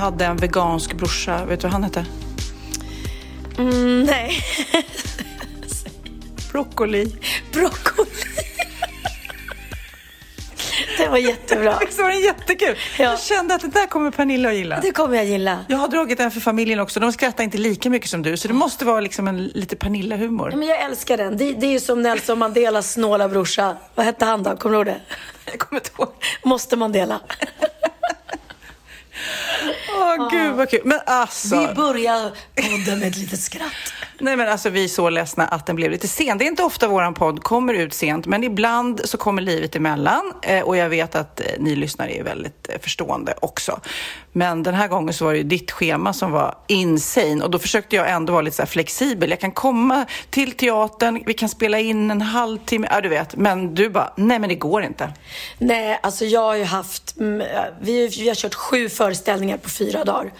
hade en vegansk brorsa. Vet du vad han hette? Mm, nej. Broccoli. Broccoli. Det var jättebra. Visst var den jättekul? Ja. Jag kände att det där kommer Pernilla att gilla. Det kommer jag gilla. Jag har dragit den för familjen också. De skrattar inte lika mycket som du, så det måste vara liksom en lite Pernilla-humor. Ja, Men jag älskar den. Det, det är ju som Nelson Mandelas snåla brorsa. Vad hette han då? Kommer du ihåg det? Jag kommer inte ihåg. Måste Mandela. Åh, gud vad kul. Men alltså. Vi börjar podden med ett litet skratt. Nej men alltså vi är så ledsna att den blev lite sen. Det är inte ofta våran podd kommer ut sent, men ibland så kommer livet emellan. Eh, och jag vet att eh, ni lyssnare är väldigt eh, förstående också. Men den här gången så var det ju ditt schema som var insane. Och då försökte jag ändå vara lite så flexibel. Jag kan komma till teatern, vi kan spela in en halvtimme, ja du vet. Men du bara, nej men det går inte. Nej, alltså jag har ju haft... mm, Vi, vi har kört sju föreställningar på fyra fyra dagar.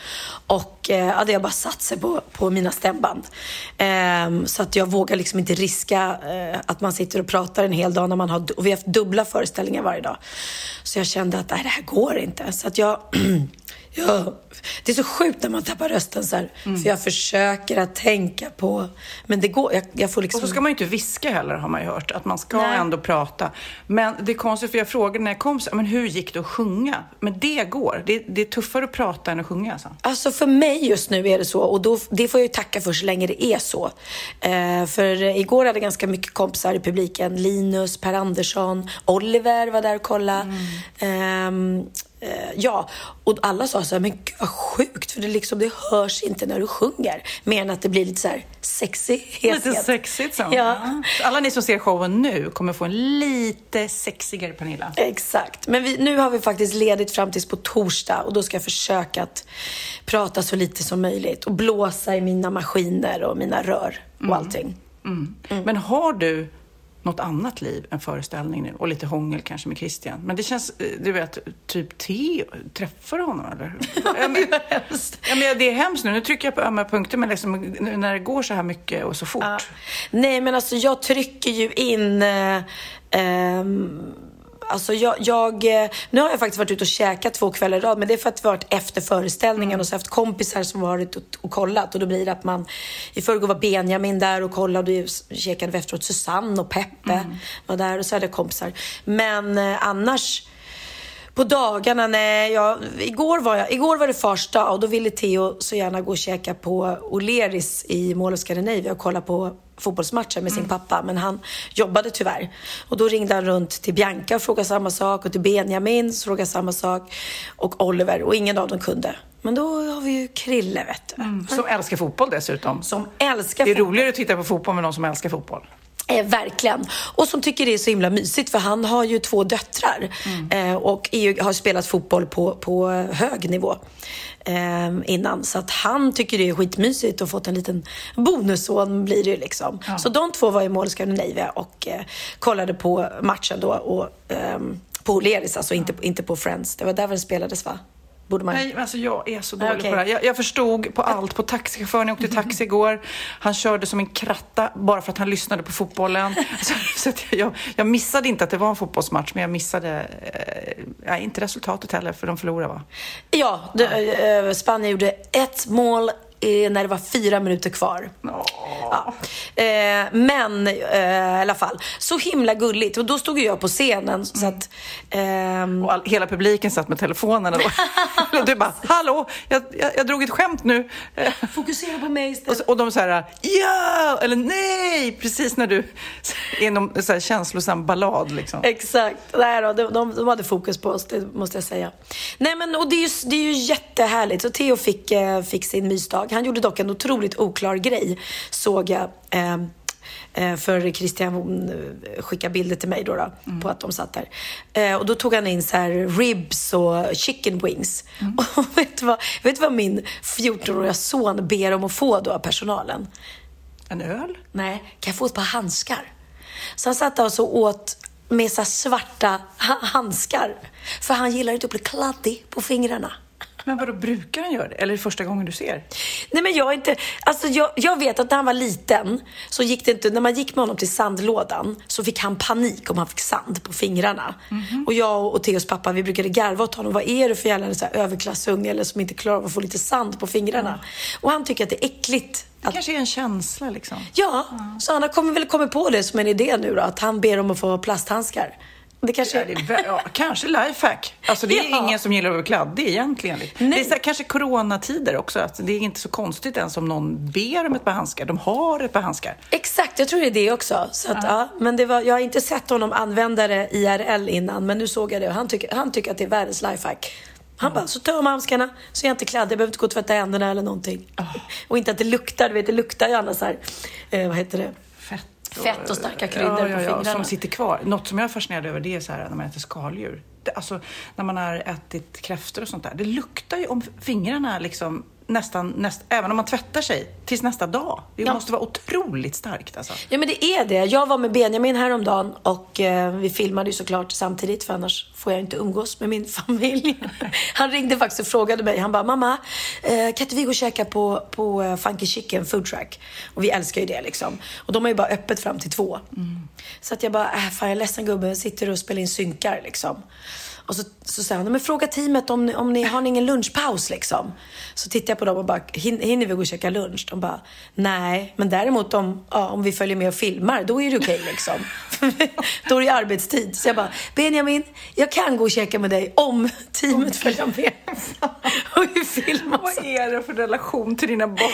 Och eh, ja, det har bara satt sig på, på mina stämband. Eh, så att jag vågar liksom inte riska eh, att man sitter och pratar en hel dag när man har... Och vi har haft dubbla föreställningar varje dag. Så jag kände att nej, det här går inte. Så att jag... Ja, det är så sjukt när man tappar rösten så här. Mm. För jag försöker att tänka på... Men det går. Jag, jag får liksom... Och så ska man ju inte viska heller har man ju hört, att man ska Nej. ändå prata. Men det är konstigt för jag frågade när jag kom, så, men hur gick det att sjunga? Men det går. Det, det är tuffare att prata än att sjunga alltså. Alltså för mig just nu är det så och då, det får jag ju tacka för så länge det är så. Eh, för igår hade jag ganska mycket kompisar i publiken. Linus, Per Andersson, Oliver var där och kollade. Ehm, eh, ja, och alla sa så här, men gud vad sjukt för det, liksom, det hörs inte när du sjunger. Mer än att det blir lite så här sexy Lite sexigt så. Ja. Alla ni som ser showen nu kommer få en lite sexigare Pernilla. Exakt. Men vi, nu har vi faktiskt ledigt fram tills på torsdag och då ska jag försöka att prata så lite som möjligt och blåsa i mina maskiner och mina rör och allting. Men har du något annat liv än föreställning nu? Och lite hångel kanske med Christian. Men det känns, eh, du vet, typ Theo, träffar du honom eller? ja, men, ja, men det är hemskt nu. Nu trycker jag på ömma punkter, men liksom, nu när det går så här mycket och så fort. Ja. Nej, men alltså jag trycker ju in... Eh, ehm, Alltså jag, jag, eh, nu har jag faktiskt varit ute och käkat två kvällar i rad, men det är för att vi har varit efter föreställningen och så har jag haft kompisar som varit och, och kollat. Och då blir det att man, i förrgår var Benjamin där och kollade och då käkade vi efteråt. Susanne och Peppe var där och så hade jag kompisar. Men eh, annars, på dagarna, nej, jag, igår, var jag, igår var det fars dag och då ville Theo så gärna gå och käka på O'Learys i Mall of Scandinavia och kolla på fotbollsmatcher med sin pappa, men han jobbade tyvärr. Och då ringde han runt till Bianca och frågade samma sak och till Benjamin frågade samma sak och Oliver och ingen av dem kunde. Men då har vi ju Krille, vet du. Som älskar fotboll dessutom. Som älskar Det är fotboll. roligare att titta på fotboll med någon som älskar fotboll. Eh, verkligen. Och som tycker det är så himla mysigt för han har ju två döttrar eh, och EU har spelat fotboll på, på hög nivå eh, innan. Så att han tycker det är skitmysigt och fått en liten bonusson blir det ju liksom. Så de två var i Mål Scandinavia och eh, kollade på matchen då och, ehm, på O'Learys, alltså inte, inte på Friends. Det var där det spelades va? Borde man... Nej, alltså jag är så dålig Okej. på det här. Jag, jag förstod på allt. På taxichauffören, jag åkte taxi igår. Han körde som en kratta bara för att han lyssnade på fotbollen. så så jag, jag missade inte att det var en fotbollsmatch, men jag missade eh, inte resultatet heller, för de förlorade va? Ja, det, eh, Spanien gjorde ett mål när det var fyra minuter kvar. Ja. Eh, men eh, i alla fall, så himla gulligt. Och då stod ju jag på scenen så att... ehm, Och all, hela publiken satt med telefonerna då. och du bara, hallå, jag, jag, jag drog ett skämt nu. Eh, Fokusera på mig Och, istället. så, och de så här, ja, eller nej, precis när du är någon så här känslosam ballad liksom. Exakt. Nej då, de, de, de hade fokus på oss, det måste jag säga. Nej men och det är ju, det är ju jättehärligt. Så Theo fick, eh, fick sin mysdag. Han gjorde dock en otroligt oklar grej, såg jag. Eh, eh, för Christian eh, skickade bilder till mig då, då på att de satt där. Eh, och då tog han in så ribs och chicken wings. Och vet du vad, vet du vad min 14-åriga son ber om att få då av personalen? En öl? Nej, kan jag få ett par handskar? Så han satt där och så åt med så svarta ha- handskar. För han gillar inte att bli kladdig på fingrarna. Men vadå, brukar han göra det? Eller är det första gången du ser? Nej men jag inte, alltså jag, jag vet att när han var liten så gick det inte, när man gick med honom till sandlådan så fick han panik om han fick sand på fingrarna. Och jag och Theos pappa vi brukade garva åt honom, vad är det för jävla så här överklassunge eller som inte klarar av att få lite sand på fingrarna? Och han tycker att det är äckligt. Det Att, kanske är en känsla liksom. ja, så han har väl kommit på det som en idé nu då, att han ber om att få plasthandskar. Det kanske Ja, det är, ja, kanske lifehack. Alltså det är Ja. ingen som gillar att vara kladdig egentligen. Det är så här, kanske coronatider också. Att det är inte så konstigt ens om någon ber om ett par handskar. De har ett par handskar. Exakt, jag tror det är det också. Så att, ja. men det var, jag har inte sett honom använda det IRL innan, men nu såg jag det och han tycker, han tycker att det är världens lifehack. Han bara, så tar jag handskarna så är jag inte kladdig, jag behöver inte gå och tvätta händerna eller någonting. Och inte att det luktar, du vet det luktar ju annars här, eh, vad heter det? Fett och starka kryddor ja, på ja, ja, fingrarna. Som sitter kvar. Något som jag är fascinerad över det är så här när man äter skaldjur. Det, alltså när man har ätit kräftor och sånt där. Det luktar ju om fingrarna liksom nästan, näst, även om man tvättar sig, tills nästa dag. Det Ja. måste vara otroligt starkt alltså. Ja men det är det. Jag var med Benjamin häromdagen och eh, vi filmade ju såklart samtidigt för annars får jag inte umgås med min familj. Han ringde faktiskt och frågade mig. Han bara, mamma, eh, kan inte vi gå och käka på, på eh, Funky Chicken Food Truck? Och vi älskar ju det liksom. Och de har ju bara öppet fram till två. Så att jag bara, äh, fan jag är ledsen gubben, jag sitter och spelar in synkar liksom. Och så, så sa han, men fråga teamet om, ni- om ni har ni ingen lunchpaus liksom. Så tittar jag på dem och bara, "Hin- hinner vi gå och käka lunch? De bara, nej, men däremot om, ja, om vi följer med och filmar, då är det okej liksom. då är det arbetstid. Så jag bara, Benjamin, jag kan gå och käka med dig om teamet följer med. och vi filmar. Vad är det för relation till dina barn?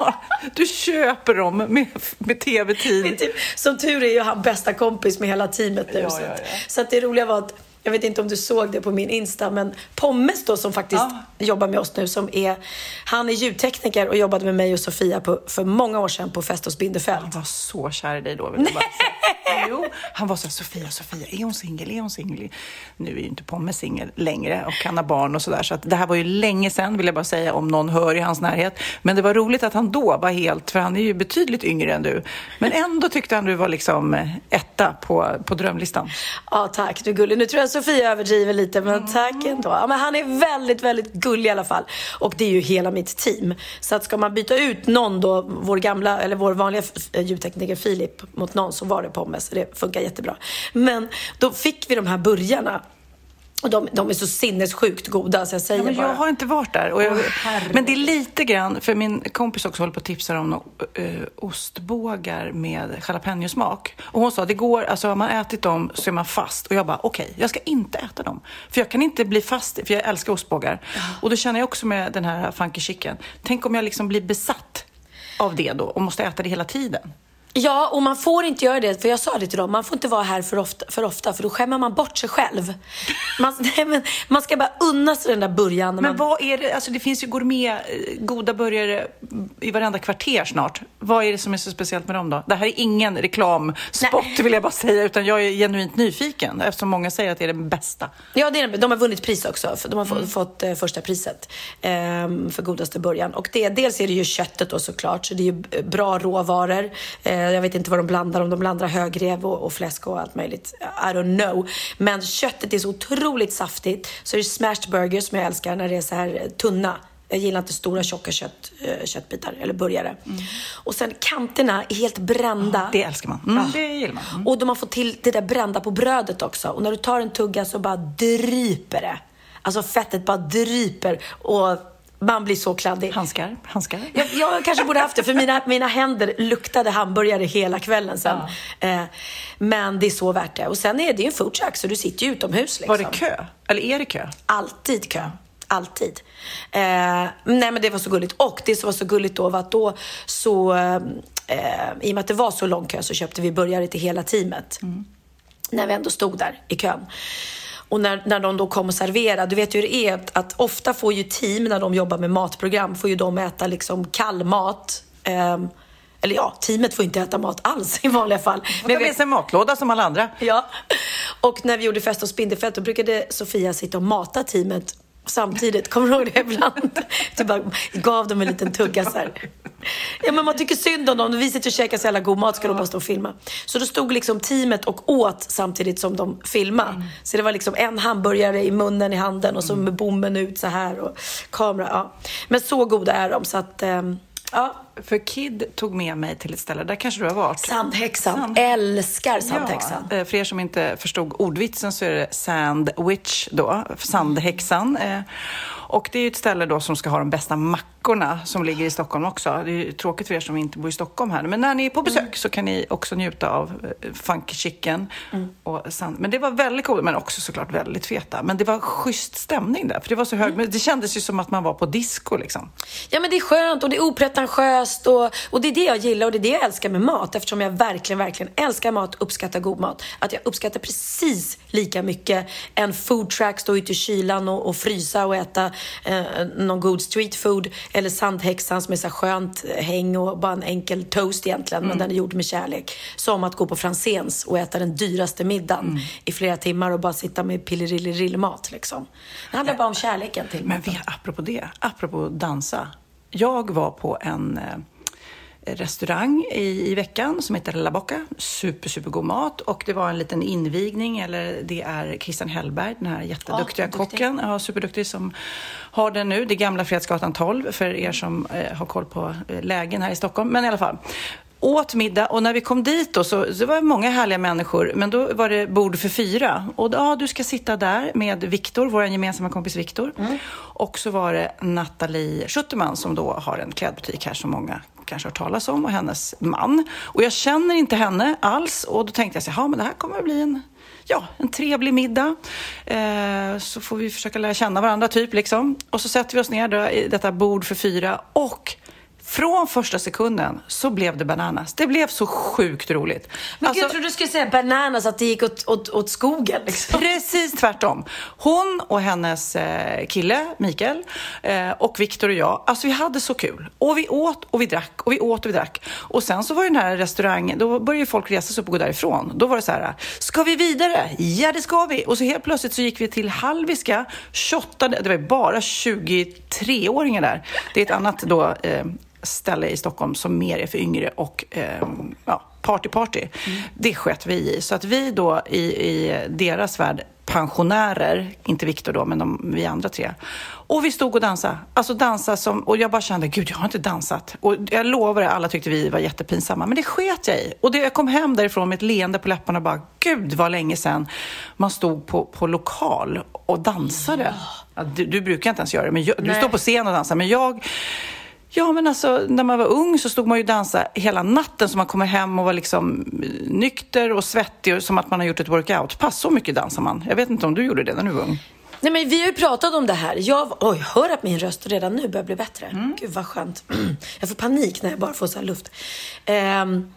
Du köper dem med, med tv-tid. Typ, som tur är ju han bästa kompis med hela teamet nu. Ja, så, att, ja. så att det roliga var att, jag vet inte om du såg det på min Insta, men Pommes då som faktiskt Ja jobbar med oss nu, som är, han är ljudtekniker och jobbade med mig och Sofia på, för många år sedan på Fest hos Bindefeld. Han var så kär i dig då. Vill jag bara. Jo, han var så här, Sofia, Sofia, är hon singel? Är hon singel? Nu är ju inte Pommes singel längre och han har barn och sådär. Så att det här var ju länge sedan, vill jag bara säga, om någon hör i hans närhet. Men det var roligt att han då var helt, för han är ju betydligt yngre än du. Men ändå tyckte han du var liksom eh, etta på, på drömlistan. Ja, tack. Du gullig. Nu tror jag Sofia överdriver lite, men tack ändå. Ja, men han är väldigt, väldigt gullig i alla fall. Och det är ju hela mitt team. Så att ska man byta ut någon då, vår gamla, eller vår vanliga eh, ljudtekniker Filip, mot någon så var det Pommes. Det funkar jättebra. Men då fick vi de här burgarna. Och de, de är så sinnessjukt goda så jag säger Ja, men bara. jag har inte varit där. Och jag, herregud. men det är lite grann, för min kompis också håller på att tipsa om eh, ostbågar med jalapenosmak. Och hon sa, det går, alltså har man ätit dem så är man fast. Och jag bara, okej, jag ska inte äta dem. För jag kan inte bli fast, för jag älskar ostbågar. Och då känner jag också med den här funky chicken, tänk om jag liksom blir besatt av det då och måste äta det hela tiden. Ja, och man får inte göra det, för jag sa det till dem, man får inte vara här för ofta, för, ofta, för då skämmer man bort sig själv. Man, nej, men, man ska bara unna sig den där början. Men man, vad är det, alltså det finns ju gourmet, eh, goda burgare i varenda kvarter snart. Vad är det som är så speciellt med dem då? Det här är ingen reklamspot vill jag bara säga, utan jag är genuint nyfiken eftersom många säger att det är den bästa. Ja, det är, de har vunnit pris också. För de har fått, fått eh, första priset ehm, för godaste början. Och det, dels är det ju köttet då såklart, så det är ju bra råvaror. Eh, jag vet inte vad de blandar, om de blandar högrev och, och fläsk och allt möjligt. I don't know. Men köttet är så otroligt saftigt. Så är det smashed burgers som jag älskar när det är så här tunna. Jag gillar inte stora tjocka kött, eh, köttbitar eller burgare. Mm. Och sen kanterna är helt brända. Ja, det älskar man. Mm, ja. Det gillar man. Mm. Och de har fått till det där brända på brödet också. Och när du tar en tugga så bara dryper det. Alltså fettet bara dryper. Och man blir så kladdig. Handskar? Handskar? Jag, jag kanske borde haft det, för mina, mina händer luktade hamburgare hela kvällen sen. Ja. Eh, men det är så värt det. Och sen är det ju en foodtruck, så du sitter ju utomhus. Liksom. Var det kö? Eller är det kö? Alltid kö. Alltid. Eh, nej men det var så gulligt. Och det som var så gulligt då var att då så, eh, i och med att det var så lång kö så köpte vi burgare till hela teamet. Mm. När vi ändå stod där i kön. Och när, när de då kom och serverade, du vet ju hur det är att, att ofta får ju team när de jobbar med matprogram, får ju de äta liksom kall mat. Eh, eller ja, teamet får inte äta mat alls i vanliga fall. Men ta med sig en matlåda som alla andra. Ja. Och när vi gjorde Fest och Spindelfält, då brukade Sofia sitta och mata teamet samtidigt. Kommer du ihåg det ibland? Du bara gav dem en liten tugga så här. Ja, men man tycker synd om dem. Vi sitter och käkar så jävla god mat, ska de bara stå och filma. Så då stod liksom teamet och åt samtidigt som de filmade. Mm. Så det var liksom en hamburgare i munnen, i handen och så med bommen ut så här och kamera. Ja. Men så goda är de så att um, Ja. För Kid tog med mig till ett ställe, där kanske du har varit? Sandhäxan. Sand... Älskar Sandhäxan. Ja. Eh, för er som inte förstod ordvitsen så är det Sandwich då, Sandhäxan. Eh, och det är ett ställe då som ska ha de bästa mackorna som ligger i Stockholm också. Det är tråkigt för er som inte bor i Stockholm här. Men när ni är på besök mm. så kan ni också njuta av eh, funky chicken. Mm. Och sand. Men det var väldigt coolt, men också såklart väldigt feta. Men det var schysst stämning där, för det var så hög. Mm. Men det kändes ju som att man var på disco liksom. Ja, men det är skönt och det är opretentiöst och, och det är det jag gillar och det är det jag älskar med mat. Eftersom jag verkligen, verkligen älskar mat, uppskattar god mat. Att jag uppskattar precis lika mycket en foodtruck, stå ute i kylan och, och frysa och äta eh, någon god street food eller sandhäxan som är så skönt häng och bara en enkel toast egentligen, mm. men den är gjord med kärlek. Som att gå på Franzéns och äta den dyraste middagen mm. i flera timmar och bara sitta med pillerillerill-mat liksom. Det handlar bara om kärleken till Men vi, apropå det, apropå dansa. Jag var på en eh, restaurang i, i veckan som heter La Bocca. Super, super god mat. Och det var en liten invigning, eller det är Christian Hellberg, den här jätteduktiga ja, kocken, ja, superduktig, som har den nu. Det är gamla Fredsgatan 12, för er som eh, har koll på eh, lägen här i Stockholm. Men i alla fall åt middag och när vi kom dit då så det var många härliga människor men då var det bord för fyra och ja, du ska sitta där med Viktor, vår gemensamma kompis Viktor mm. och så var det Nathalie Schutterman som då har en klädbutik här som många kanske har talas om och hennes man och jag känner inte henne alls och då tänkte jag så här, men det här kommer att bli en ja, en trevlig middag. Eh, så får vi försöka lära känna varandra, typ. Liksom. Och så sätter vi oss ner då, i detta bord för fyra och från första sekunden så blev det bananas. Det blev så sjukt roligt. Men alltså, jag trodde du skulle säga bananas, att det gick åt, åt, åt skogen. Liksom. Precis tvärtom. Hon och hennes eh, kille, Mikael, eh, och Viktor och jag, alltså vi hade så kul. Och vi åt och vi drack och vi åt och vi drack. Och sen så var ju den här restaurangen, då började folk resa sig upp och gå därifrån. Då var det så här, ska vi vidare? Ja, det ska vi. Och så helt plötsligt så gick vi till Halviska, shottade, det var ju bara 23-åringar där. Det är ett annat då eh, ställe i Stockholm som mer är för yngre och eh, ja, party party. Mm. Det sket vi i. Så att vi då i, i deras värld pensionärer, inte Viktor då, men de, vi andra tre. Och vi stod och dansade. Alltså dansa som, och jag bara kände, gud jag har inte dansat. Och jag lovar det, alla tyckte vi var jättepinsamma, men det sket jag i. Och det, jag kom hem därifrån med ett leende på läpparna och bara, gud vad länge sedan man stod på, på lokal och dansade. Ja, du, du, brukar inte ens göra det, men jag, du står på scen och dansar, men jag Ja, men alltså när man var ung så stod man ju och dansade hela natten så man kommer hem och var liksom nykter och svettig som att man har gjort ett workout-pass. Så mycket dansar man. Jag vet inte om du gjorde det när du var ung? Nej, men vi har ju pratat om det här. Jag, oj, hör att min röst redan nu börjar bli bättre. Mm. Gud vad skönt. Jag får panik när jag bara får så här luft. Um,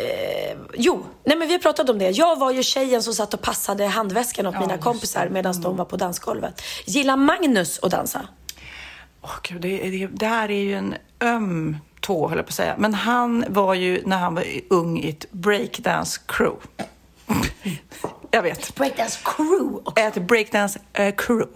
Eh, jo, nej men vi har pratat om det. Jag var ju tjejen som satt och passade handväskan åt ja, mina kompisar medan mm. de var på dansgolvet. Gillar Magnus att dansa? Oh, Gud, det, det, det här är ju en öm tå, höll jag på att säga. Men han var ju, när han var ung, i ett breakdance crew jag vet. Breakdance crew också. Ett breakdance uh, crew.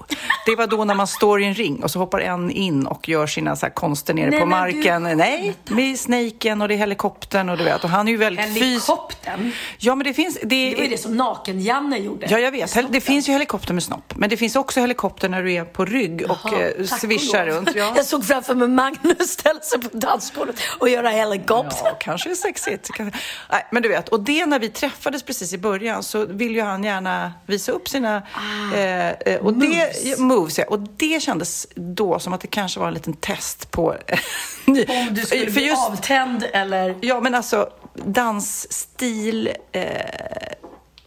Det var då när man står i en ring och så hoppar en in och gör sina så här konster nere Nej, på marken. du- Nej, med snaken och det är helikoptern och du vet. Och han är ju väldigt fys... Helikoptern? Ja, men det finns... Det, Det var ju det som Naken-Janne gjorde. Ja, jag vet. Det finns ju helikopter med snopp. Men det finns också helikopter när du är på rygg och eh, svischar runt. Ja. Jag såg framför mig Magnus ställa sig på dansgolvet och göra helikopter. Ja, kanske är sexigt. Nej, men du vet, och det när vi träffades precis i början så vill ju han gärna visa upp sina eh, eh, och Ah, moves. Det, moves. Ja, och det kändes då som att det kanske var en liten test på... ny- Om du skulle för bli just- avtänd eller... Ja, men alltså dansstil. Eh,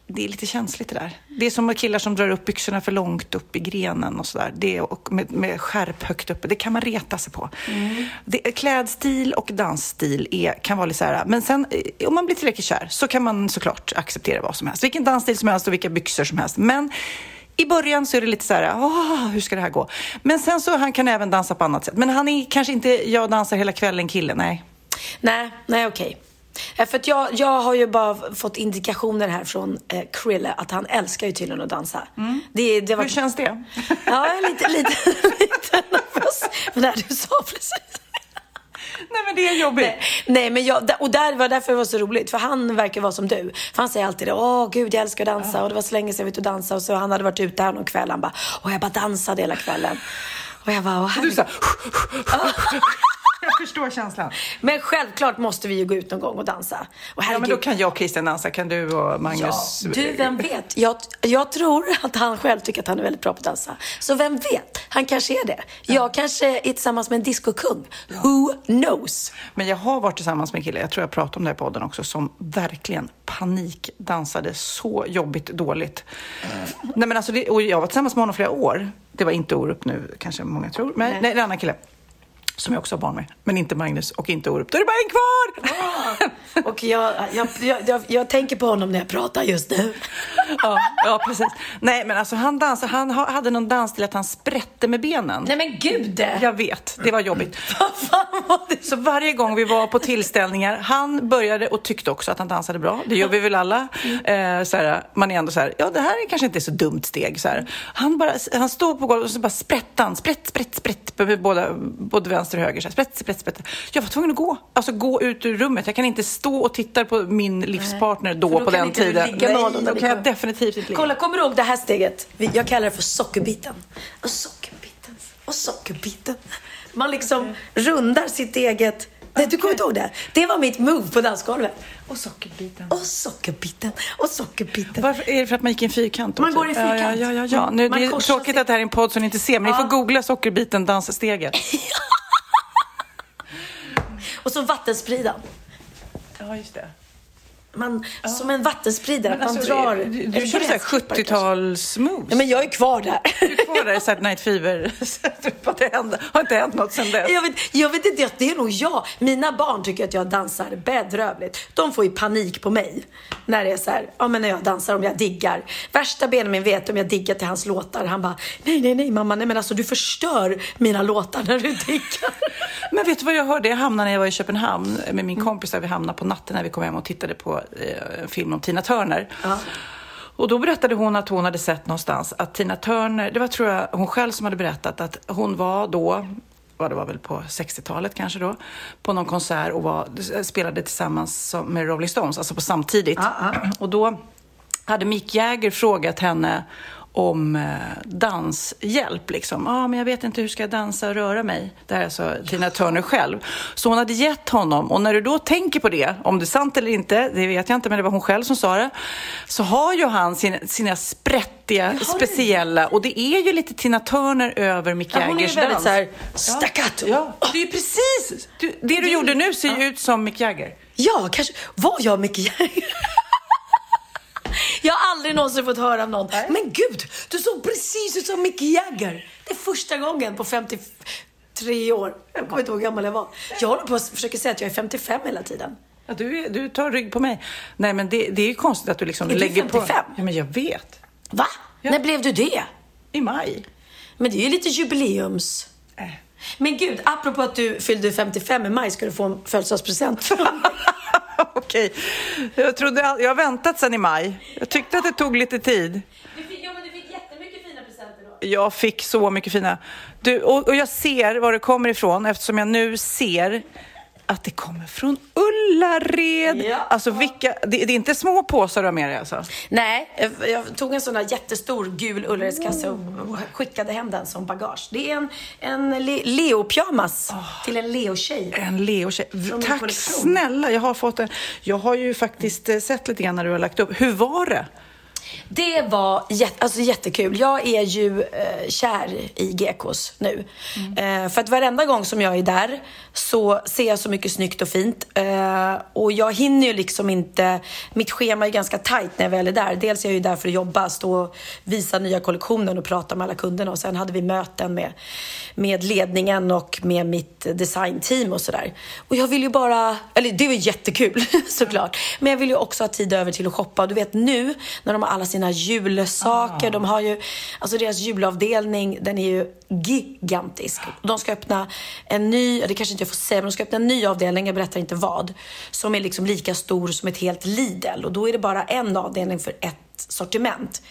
det är lite känsligt det där. Det är som killar som drar upp byxorna för långt upp i grenen och sådär. Det och med, med skärp högt uppe. Det kan man reta sig på. Det, klädstil och dansstil är, kan vara lite så här. Men sen eh, om man blir tillräckligt kär så kan man såklart acceptera vad som helst. Vilken dansstil som helst och vilka byxor som helst. Men i början så är det lite så här, åh, hur ska det här gå? Men sen så han kan även dansa på annat sätt. Men han är kanske inte, jag dansar hela kvällen kille, nej. Nej, nej okej. Eh, För att jag, jag har ju bara fått indikationer här från eh, Krille att han älskar ju tydligen att dansa. Det, det var... Hur känns det? Ja, jag lite, lite, lite nervös. Men det här du sa precis. Nej men det är jobbigt. Nej, nej, men jag, och där var därför det var så roligt. För han verkar vara som du. För han säger alltid det. Åh gud, jag älskar att dansa. Och det var så länge sedan jag var ute och dansa. Och så han hade varit ute här någon kväll. Han bara, åh jag bara dansade hela kvällen. Och jag bara, åh, Du herregud. så här, Jag förstår känslan. Men självklart måste vi ju gå ut någon gång och dansa. Och Ja, men då kan jag och Christian dansa. Kan du och Magnus? Ja, du, vem vet? Jag, jag tror att han själv tycker att han är väldigt bra på att dansa. Så vem vet? Han kanske är det. Jag kanske är tillsammans med en discokung. Who knows? Men jag har varit tillsammans med en kille, jag tror jag pratade om det i podden också, som verkligen panikdansade så jobbigt dåligt. Nej, men alltså det, och jag var tillsammans med honom flera år. Det var inte Orup nu, kanske många tror. Men nej. är en annan kille. Som jag också har barn med. Men inte Magnus och inte Orup. Då är det bara en kvar! Och jag, jag, jag, jag, tänker på honom när jag pratar just nu. ja, ja, precis. Nej, men alltså han dansade, han ha- hade någon dans till att han sprätte med benen. Nej men gud! Jag vet, det var jobbigt. Vad fan var det? Så varje gång vi var på tillställningar, han började och tyckte också att han dansade bra. Det gör vi väl alla. Eh, så här, man är ändå så här, ja det här är kanske inte så dumt steg. Så. Han, bara, han stod på golvet och så bara sprätte han, sprätt, sprätt, sprätt, med båda, både vänster och höger. Så här, sprätt, sprätt, sprätt. Jag var tvungen att gå, alltså gå ut ur rummet. Jag kan inte stå och titta på min livspartner då, då på den tiden. ligga Nej, då ni kan jag definitivt inte ligga. Kolla, kommer du ihåg det här steget? Jag kallar det för sockerbiten. Och sockerbiten. Och sockerbiten. Man liksom rundar sitt eget... Nej, du kommer inte ihåg det? Det var mitt move på dansgolvet. Och sockerbiten. Och sockerbiten. Och sockerbiten. Varför är det för att man gick i en fyrkant? Man typ? går i fyrkant. Ja, ja, ja. ja. Nu, Man det är tråkigt sig. att det här är en podd som ni inte ser, men ni Ja. får googla sockerbiten danssteget. Och så vattenspridaren. Ja, just det. Man, Som en vattenspridare. Men man alltså, drar... Du, du körde så här gräsklippare kanske? 70-tals-moves. Ja, men jag är kvar där. Du är kvar där i Saturday Night Fever. det hände, har inte hänt något sen dess. Jag vet, jag vet inte, det är nog jag. Mina barn tycker att jag dansar bedrövligt. De får ju panik på mig. När det är så här, ja men när jag dansar, om jag diggar. Värsta Benjamin vet om jag diggar till hans låtar. Han bara, nej nej nej mamma, nej men alltså du förstör mina låtar när du diggar. Men vet du vad jag hörde? Jag hamnade när jag var i Köpenhamn med min kompis. Där vi hamnade på natten när vi kom hem och tittade på eh, en film om Tina Turner. Ja. Och då berättade hon att hon hade sett någonstans att Tina Turner, det var tror jag hon själv som hade berättat att hon var då, vad det var väl på 60-talet kanske då, på någon konsert och var, spelade tillsammans med Rolling Stones, alltså på samtidigt. Och då hade Mick Jagger frågat henne om eh, danshjälp. Liksom. Ja, men jag vet inte hur ska jag dansa och röra mig. Det här är alltså Tina Turner själv. Så hon hade gett honom, och när du då tänker på det, om det är sant eller inte, det vet jag inte, men det var hon själv som sa det, så har ju han sina, sina sprättiga, speciella, och det är ju lite Tina Turner över Mick Ja, hon är Jaggers väldigt dans. så här staccato. Ja, det är ju precis! Du, det du gjorde nu ser ju ut som Mick Jagger. Ja, kanske. Var jag Mick Jagger? Jag har aldrig någonsin fått höra av någon. Men gud, du såg precis ut som Mick Jagger. Det är första gången på 53 år. Jag kommer inte ihåg hur gammal jag var. Jag håller på att försöka säga att jag är 55 hela tiden. Ja, du, du tar rygg på mig. Nej, men det, det är ju konstigt att du liksom Är du lägger 55? på... Ja, men jag vet. Va? Ja. När blev du det? I maj. Men det är ju lite jubileums... Men gud, apropå att du fyllde 55 i maj ska du få en födelsedagspresent. Okej. Jag, trodde, all- jag har väntat sedan i maj. Jag tyckte att det tog lite tid. Ja, men du fick jättemycket fina presenter då. Jag fick så mycket fina... Du, och, och jag ser var det kommer ifrån eftersom jag nu ser att det kommer från Ullared. Ja. Alltså vilka, det, det är inte små påsar du har med dig alltså? Nej, jag- jag tog en sån där jättestor gul Ullaredskasse och skickade hem den som bagage. Det är en, en le- Leo-pyjamas till en Leo-tjej. En Leo-tjej. Tack snälla, jag har fått en. Jag har ju faktiskt eh, sett lite grann när du har lagt upp. Hur var det? Det var jätte, alltså jättekul. Jag är ju eh, kär i GKs nu. Eh, för att varenda gång som jag är där så ser jag så mycket snyggt och fint. Eh, och jag hinner ju liksom inte... Mitt schema är ganska tajt när jag väl är där. Dels är jag ju där för att jobba, stå och visa nya kollektionen och prata med alla kunderna. Och sen hade vi möten med, med ledningen och med mitt designteam och sådär. Och jag vill ju bara... Eller det var jättekul såklart. Men jag vill ju också ha tid över till att shoppa. Och du vet nu när de har alla sina julsaker. De har ju... Alltså deras julavdelning, den är ju gigantisk. De ska öppna en ny, det kanske inte jag får säga, men de ska öppna en ny avdelning, jag berättar inte vad. Som är liksom lika stor som ett helt Lidl. Och då är det bara en avdelning för ett sortiment.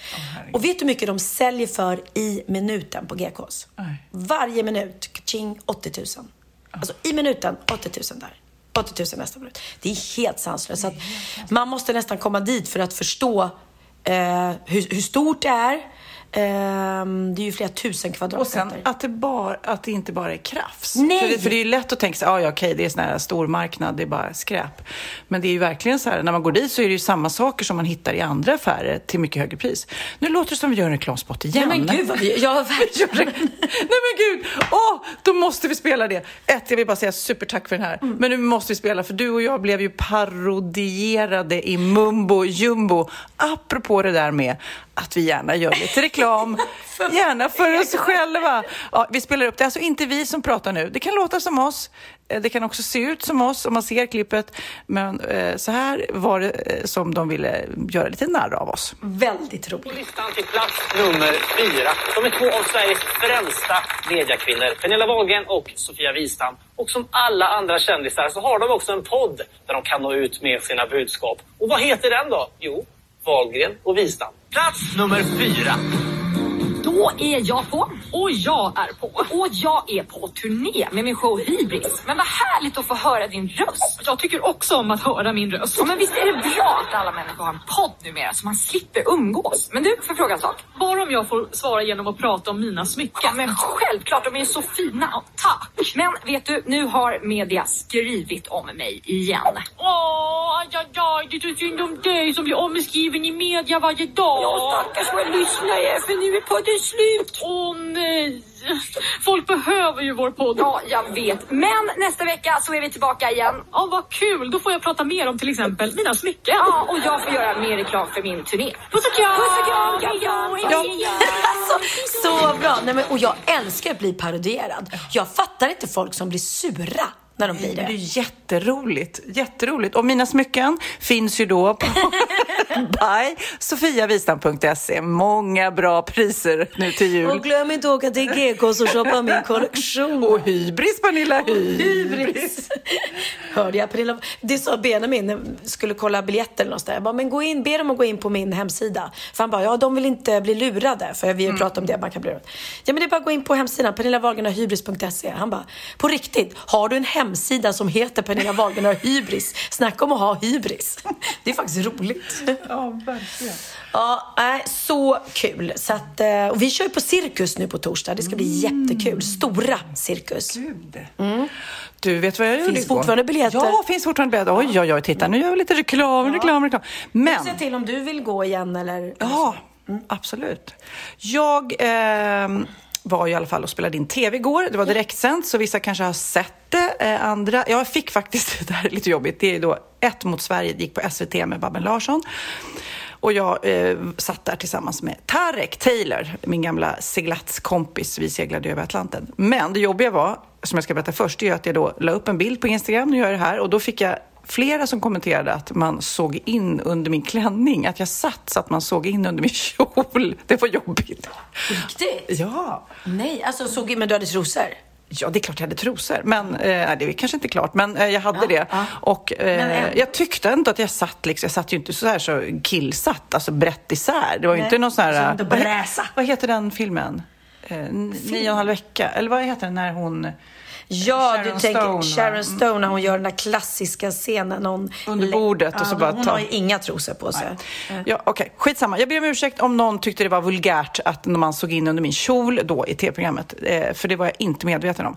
och vet du hur mycket de säljer för i minuten på GKs? Nej. Varje minut, ching, 80 000. Alltså i minuten, 80 000 där. 80 000 nästa minut. Det är helt sanslöst. Så att man måste nästan komma dit för att förstå eh, hur, hur stort det är. Ehm, det är ju flera tusen Och sen kvadratmeter. att det, bara, att det inte bara är krafs. Nej. För det, för det är ju lätt att tänka sig, ah, ja okej, det är sån här stor marknad, det är bara skräp. Men det är ju verkligen så här, när man går dit så är det ju samma saker som man hittar i andra affärer till mycket högre pris. Nu låter det som vi gör en reklamspot igen. Nej men gud vad vi... Ja, verkligen. Nej men gud! Åh, då måste vi spela det. Ett, jag vill bara säga supertack för den här. Mm. Men nu måste vi spela, för du och jag blev ju parodierade i mumbo jumbo. Apropå det där med att vi gärna gör lite reklam, gärna för oss själva. Ja, vi spelar upp det. Alltså inte vi som pratar nu. Det kan låta som oss. Eh, Det kan också se ut som oss om man ser klippet. Men eh, så här var det eh, som de ville göra lite narr av oss. Väldigt På roligt. listan till plats nummer fyra. De är två av Sveriges främsta mediakvinnor. Pernilla Wahlgren och Sofia Wistam. Och som alla andra kändisar så har de också en podd där de kan nå ut med sina budskap. Och vad heter den då? Jo, Wahlgren och Wistam. Plats nummer fyra. Då är jag på. Och jag är på. Och jag är på turné med min show Hybris. Men vad härligt att få höra din röst. Jag tycker också om att höra min röst. Ja, men visst är det bra att alla människor har en podd numera så man slipper umgås. Men du, får fråga en sak? Bara om jag får svara genom att prata om mina smycken. Ja, men självklart, de är så fina. Tack. Men vet du, nu har media skrivit om mig igen. Åh, aj, aj, aj, det är så synd om dig som blir omskriven i media varje dag. Ja, stackars våra lyssnare, för nu är podden slut. Åh nej. Folk behöver ju vår podd. Ja, jag vet. Men nästa vecka så är vi tillbaka igen. Ja, vad kul. Då får jag prata mer om till exempel mina smycken. Ja, och jag får göra mer reklam för min turné. Puss och kram! Puss och kram! Ja, ja. Alltså, så bra! Nej, men, och jag älskar att bli parodierad. Jag fattar inte folk som blir sura när de blir Det är det. jätteroligt. Jätteroligt. Och mina smycken finns ju då på by sofiavistam.se. Många bra priser nu till jul. Och glöm inte att åka till GKs och shoppa min kollektion. Och hybris, Pernilla. Hybris. Hybris. Hörde jag Pernilla? Det sa Benjamin när skulle kolla biljetter eller någonstans. Jag bara, men gå in, be dem att gå in på min hemsida. För han bara, ja de vill inte bli lurade. För vi har ju pratat om det, man kan bli lurad. Ja men det är bara att gå in på hemsidan, Pernilla Wahlgren har hybris.se. Han bara, på riktigt, har du en hemsida som heter Pernilla Wahlgren har hybris? Snacka om att ha hybris. Det är faktiskt roligt. Ja, verkligen. Ja, nej, så kul. Så att, eh, och vi kör ju på Cirkus nu på torsdag. Det ska bli jättekul. Stora Cirkus. Gud. Du, vet vad jag gjorde Finns igår? fortfarande biljetter? Ja, finns fortfarande biljetter. Oj, oj, oj, titta nu gör vi lite reklam, reklam, reklam. Men... Säg till om du vill gå igen eller... Ja, absolut. Jag ehm, var i alla fall och spelade in tv igår. Det var direktsänt, så vissa kanske har sett det. Eh, andra, jag fick faktiskt, det här är lite jobbigt, det är då Ett mot Sverige, det gick på SVT med Babben Larsson. Och jag eh, satt där tillsammans med Tarek Taylor, min gamla seglatskompis. Vi seglade över Atlanten. Men det jobbiga var, som jag ska berätta först, det är att jag då la upp en bild på Instagram, nu gör jag det här, och då fick jag flera som kommenterade att man såg in under min klänning, att jag satt så att man såg in under min kjol. Det var jobbigt. Riktigt? Ja. Nej, alltså såg men du hade trosor? Ja, det är klart jag hade trosor. Men eh, det är kanske inte klart, men eh, jag hade Ja, det. ja. Och eh, Men ändå. jag tyckte ändå att jag satt liksom, jag satt ju inte så här så killsatt, alltså brett isär. Det var ju inte någon sån här... Vad, vad heter den filmen? eh, nio och en halv vecka. Eller vad heter den när hon... Ja, Sharon du tänker Stone? Sharon Stone när hon gör den där klassiska scenen. Hon Under bordet och så bara Hon ta- har ju inga trosor på sig. Ja, okej. Skitsamma. Jag ber om ursäkt om någon tyckte det var vulgärt att man såg in under min kjol då i tv-programmet. Eh, för det var jag inte medveten om.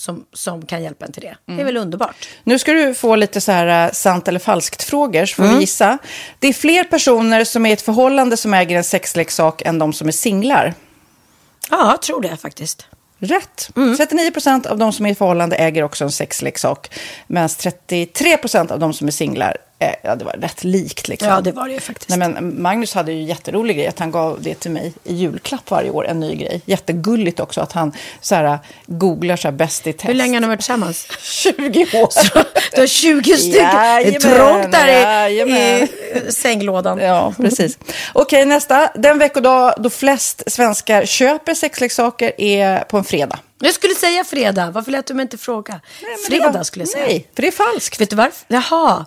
som, som kan hjälpa en till det. Det är väl underbart. Nu ska du få lite så här eh, sant eller falskt-frågor, så får vi gissa. Det är fler personer som är i ett förhållande som äger en sexleksak än de som är singlar. Ja, jag tror det faktiskt. Rätt. 39 procent av de som är i förhållande äger också en sexleksak. Medan 33 procent av de som är singlar, eh, ja det var rätt likt. Liksom. Ja, det var det ju faktiskt. Nej, men Magnus hade ju jätterolig grej att han gav det till mig i julklapp varje år, en ny grej. Jättegulligt också att han så här, googlar så här, bäst i test. Hur länge har ni varit tillsammans? 20 år. Du har 20 stycken. Det är Jajamän, trångt där i, jajamän. i sänglådan. Ja, precis. Okej, nästa. Den veckodag då flest svenskar köper sexleksaker är på en fredag. Jag skulle säga fredag. Varför lät du mig inte fråga? Nej, fredag var- skulle jag säga. Nej, för det är falskt. Vet du varför? Jaha.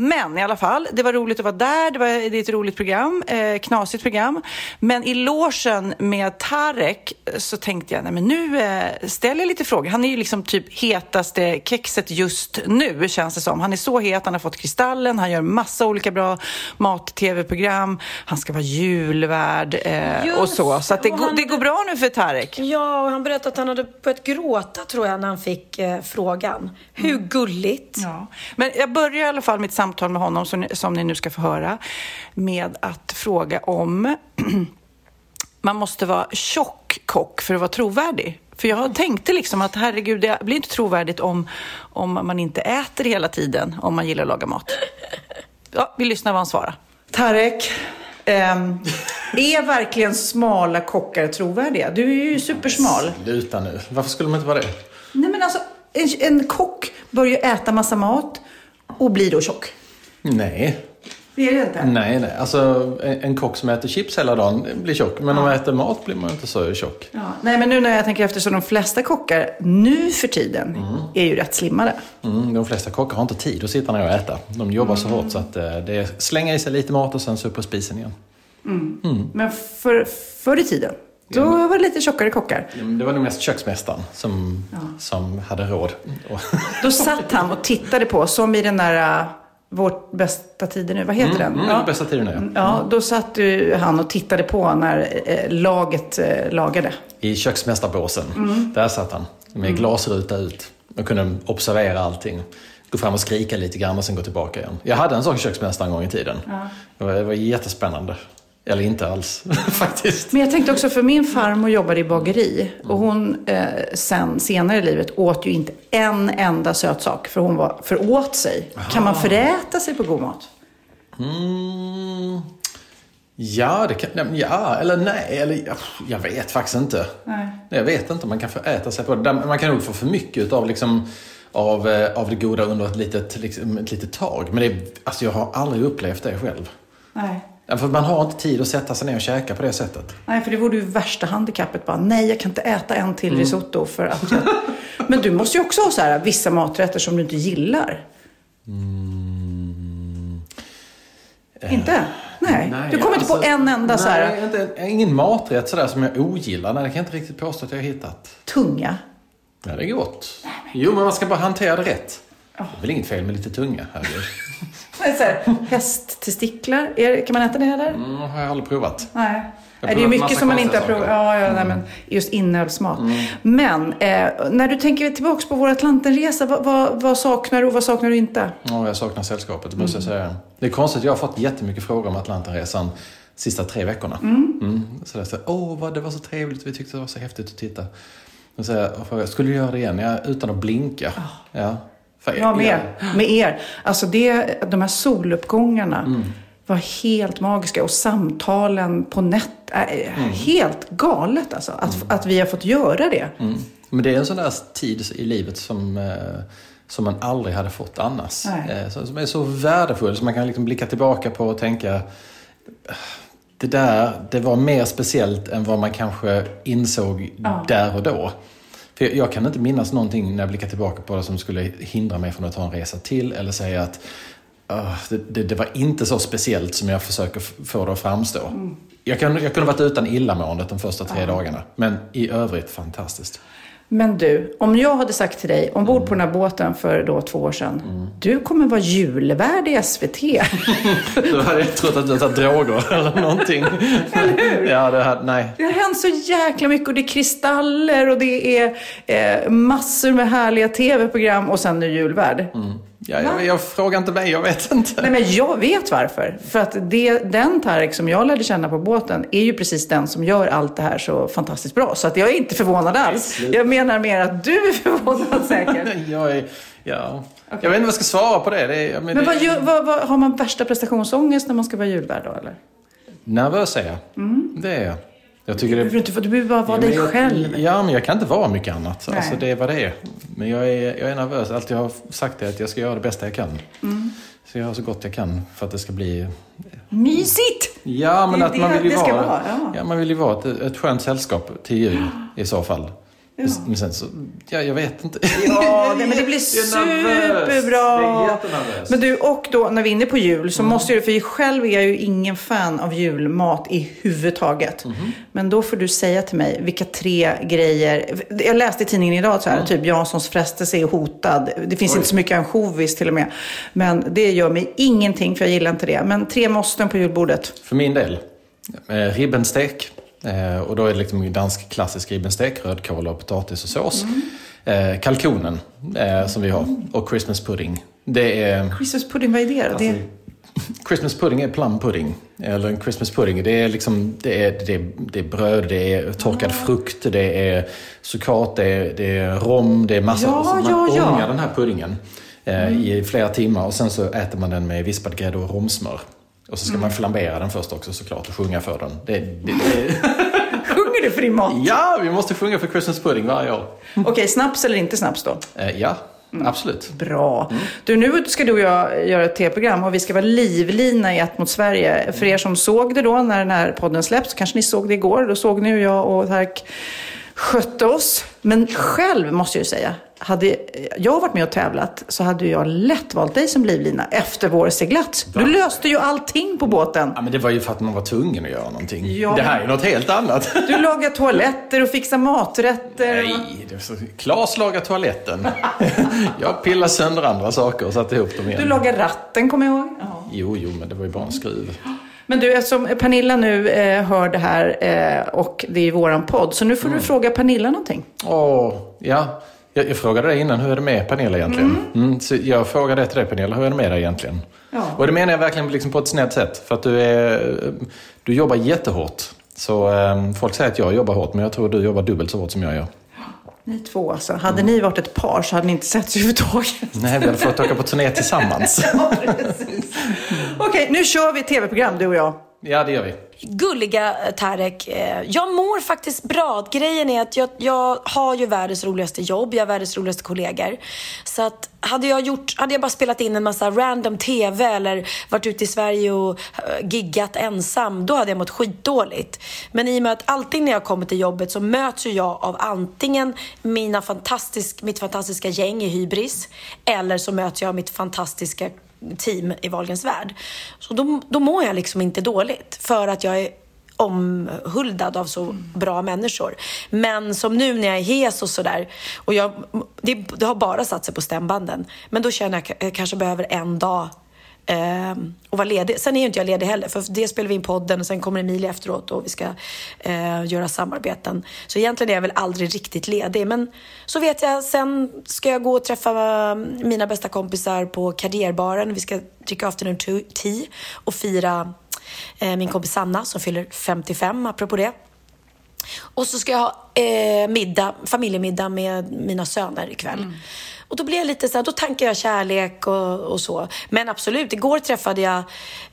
Men i alla fall, det var roligt att vara där. Det, var, det är ett roligt program, eh, knasigt program. Men i logen med Tarek eh, så tänkte jag, nej men nu eh, ställer jag lite frågor. Han är ju liksom typ hetaste kexet just nu, känns det som. Han är så het, han har fått Kristallen, han gör massa olika bra mat-tv-program. Han ska vara julvärd eh, Just, och så. Så det, han- det går bra nu för Tarek. Ja, och han berättade att han hade börjat gråta tror jag när han fick eh, frågan. Hur gulligt? Ja. Men jag börjar i alla fall mitt samtal med honom, som ni, som ni nu ska få höra, med att fråga om man måste vara tjock kock för att vara trovärdig. För jag tänkte liksom att herregud, det blir inte trovärdigt om, om man inte äter hela tiden, om man gillar att laga mat. Ja, vi lyssnar vad han svarar. Tarek, ehm, är verkligen smala kockar trovärdiga? Du är ju supersmal. Sluta nu. Varför skulle man inte vara det? Nej men alltså, en, en kock börjar äta massa mat och blir då tjock. Nej. Det är det inte. Nej, nej. Alltså en, en kock som äter chips hela dagen blir tjock. Men om man äter mat blir man inte så tjock. Ja. Nej men nu när jag tänker efter så de flesta kockar nu för tiden är ju rätt slimmade. Mm, de flesta kockar har inte tid att sitta ner och äta. De jobbar så hårt så att eh, det är slänga i sig lite mat och sen så upp på spisen igen. Men för, förr i tiden, då var det lite tjockare kockar. Ja, Det var nog mest köksmästaren som, som hade råd. Då satt han och tittade på, som i den där uh, Vårt bästa tider nu, vad heter den? mm, ja. Bästa tiden nu. ja, då satt ju han och tittade på när eh, laget eh, lagade. I köksmästarbåsen. Där satt han. Med glasruta ut. Och kunde observera allting. Gå fram och skrika lite grann och sen gå tillbaka igen. Jag hade en sån köksmästare en gång i tiden. Det, var, det var jättespännande. Eller inte alls faktiskt. Men jag tänkte också, för min farmor jobbade i bageri och hon eh, sen senare i livet åt ju inte en enda sötsak för hon var för åt sig. Kan man föräta sig på god mat? Mm. Ja, det kan, ja, eller nej, eller ja, jag vet faktiskt inte. Nej. Jag vet inte om man kan få äta sig på det. Man kan nog få för mycket av, liksom, av, eh, av det goda under ett litet, liksom, ett litet tag. Men det, alltså, jag har aldrig upplevt det själv. Nej. Ja, För man har inte tid att sätta sig ner och käka på det sättet. Nej, för det vore ju värsta handikappet. Bara, nej, jag kan inte äta en till risotto för att jag... Men du måste ju också ha så här, vissa maträtter som du inte gillar. Inte? Nej. du kommer inte på alltså, en enda så här Nej, inte, ingen maträtt sådär som jag ogillar. Nej, det kan jag inte riktigt påstå att jag har hittat. tunga. Ja, det är gott. Jo, men man ska bara hantera det rätt. Det är väl inget fel med lite tunga, herregud. Så här, hästtestiklar, är, kan man äta det eller? Mm, har jag aldrig provat. Nej. Jag det är mycket som man inte har provat. Ja, ja, nej, men just inälvsmat. Men eh, när du tänker tillbaka på vår Atlantenresa, vad, vad, vad saknar du och vad saknar du inte? Ja, jag saknar sällskapet, det måste jag säga. Det är konstigt, jag har fått jättemycket frågor om Atlantenresan sista tre veckorna. Mm. Så jag säger, åh, vad det var så trevligt, vi tyckte det var så häftigt att titta. Så och frågar, skulle du göra det igen? Ja, utan att blinka. Ja. För, Ja, med. Med er. Alltså det, de här soluppgångarna var helt magiska och samtalen på nät är helt galet alltså. Att, att vi har fått göra det. Mm. Men det är en sån där tid i livet som, eh, som man aldrig hade fått annars. Nej. Eh, som är så värdefull, som man kan liksom blicka tillbaka på och tänka "Eh, det där, det var mer speciellt än vad man kanske insåg där och då. För jag, kan inte minnas någonting när jag blickar tillbaka på det som skulle hindra mig från att ta en resa till eller säga att "Ah, det, det, det var inte så speciellt som jag försöker få det att framstå. Jag, kan, jag kunde varit utan illamåendet de första tre dagarna. Men i övrigt fantastiskt. Men du, om jag hade sagt till dig ombord på den här båten för då två år sedan. Du kommer vara julvärd i SVT. Då hade jag trott att du tagit droger eller någonting. Eller hur? Ja, det hade, nej. Det har hänt så jäkla mycket och det är kristaller och det är eh, massor med härliga tv-program och sen nu julvärd. Ja, jag, jag frågar inte mig, jag vet inte. Nej men jag vet varför. För att det, den Tarek som jag lärde känna på båten är ju precis den som gör allt det här så fantastiskt bra. Så att jag är inte förvånad alls. Jag menar mer att du är förvånad säkert. Jag är, ja. Jag vet inte vad jag ska svara på det. det men Men det, vad, gör, vad, vad, har man värsta prestationsångest när man ska vara julvärd då eller? Nervös är jag. Det är jag. Jag tycker Du det... behöver inte- du behöver bara vara dig men jag, själv. Ja, men jag kan inte vara mycket annat. Nej. Alltså, det är vad det är. Men jag är, jag är nervös. Allt jag har sagt är att jag ska göra det bästa jag kan. Mm. Så jag gör så gott jag kan för att det ska bli... Mysigt! Ja, men Det att man vill ju vara... vara, ja. man vill ju vara ett, ett skönt sällskap till jul i så fall. Men sen så, ja, jag vet inte. Ja, nej, men det blir superbra. Men du, och då när vi är inne på jul så måste ju, för själv är jag ju ingen fan av julmat i huvudtaget. Men då får du säga till mig vilka tre grejer, jag läste i tidningen idag så här, typ Janssons frestelse är hotad. Det finns inte så mycket ansjovis till och med. Men det gör mig ingenting för jag gillar inte det. Men tre måsten på julbordet. För min del, eh, ribbenstek. Eh, och då är det liksom dansk klassisk ribbenstek, rödkål och potatis och sås. Eh, kalkonen eh, som vi har och Christmas pudding. Det är... Christmas pudding, vad är det då? det Christmas pudding är plum pudding. Eller en Christmas pudding, det är, liksom, det är, det är, det är bröd, det är torkad frukt, det är sukat, det är, det är rom, det är massa... Ja, så man ja, ja. ångar den här puddingen eh, i flera timmar och sen så äter man den med vispad grädde och romsmör. Och så ska man flambera den först också såklart och sjunga för den. Det, det, det, Sjunger du för din mat? ja, vi måste sjunga för Christmas pudding varje år. Okej, snaps eller inte snaps då? Eh, ja, absolut. Bra. Du, nu ska du och jag göra ett tv-program och vi ska vara livlina i Ett mot Sverige. För er som såg det då när den här podden släpps, kanske ni såg det igår. Då såg ni hur jag och Tark skötte oss. Men själv måste jag ju säga, hade jag varit med och tävlat så hade jag lätt valt dig som livlina efter vår seglats. Du löste ju allting på båten. Ja, men det var ju för att man var tvungen att göra någonting. Ja, det här är något helt annat. Du lagar toaletter och fixar maträtter. Nej, det så... Klas lagar toaletten. jag pillar sönder andra saker och satte ihop dem igen. Du lagar ratten, kommer jag ihåg. Ja. Jo, jo, men det var ju bara en skruv. Men du, eftersom Pernilla nu eh, hör det här eh, och det är våran podd, så nu får du fråga Pernilla någonting. Åh, ja. Jag, jag frågade dig innan, hur är det med Pernilla egentligen? Mm. så jag frågade till dig Pernilla, hur är det med dig egentligen? Ja. Och det menar jag verkligen liksom på ett snällt sätt. För att du, är, du jobbar jättehårt. Så eh, folk säger att jag jobbar hårt, men jag tror du jobbar dubbelt så hårt som jag gör. Ni två alltså. Hade ni varit ett par så hade ni inte setts överhuvudtaget. Nej, vi hade fått åka på turné tillsammans. ja. Okej, nu kör vi tv-program du och jag. Ja, det gör vi. Gulliga eh, Tarek, eh, jag mår faktiskt bra. Grejen är att jag, jag har ju världens roligaste jobb, jag har världens roligaste kollegor. Så att hade jag, gjort, hade jag bara spelat in en massa random TV eller varit ute i Sverige och eh, giggat ensam, då hade jag mått skitdåligt. Men i och med att alltid när jag kommer till jobbet så möts ju jag av antingen mina fantastisk, mitt fantastiska gäng i Hybris eller så möts jag av mitt fantastiska team i Wahlgrens värld. Så då, då mår jag liksom inte dåligt för att jag är omhuldad av så bra människor. Men som nu när jag är hes och sådär, och jag, det, det har bara satt sig på stämbanden. Men då känner jag att jag kanske behöver en dag eh, och vara ledig. Sen är ju inte jag ledig heller, för det spelar vi in podden och sen kommer Emilia efteråt och vi ska eh, göra samarbeten. Så egentligen är jag väl aldrig riktigt ledig. Men så vet jag, sen ska jag gå och träffa mm, mina bästa kompisar på Karriärbaren. Vi ska dricka afternoon tea och fira eh, min kompis Sanna som fyller 55, apropå det. Och så ska jag ha eh, middag, familjemiddag med mina söner ikväll. Mm. Och då blir jag lite så här, då tankar jag kärlek och, och så. Men absolut, igår träffade jag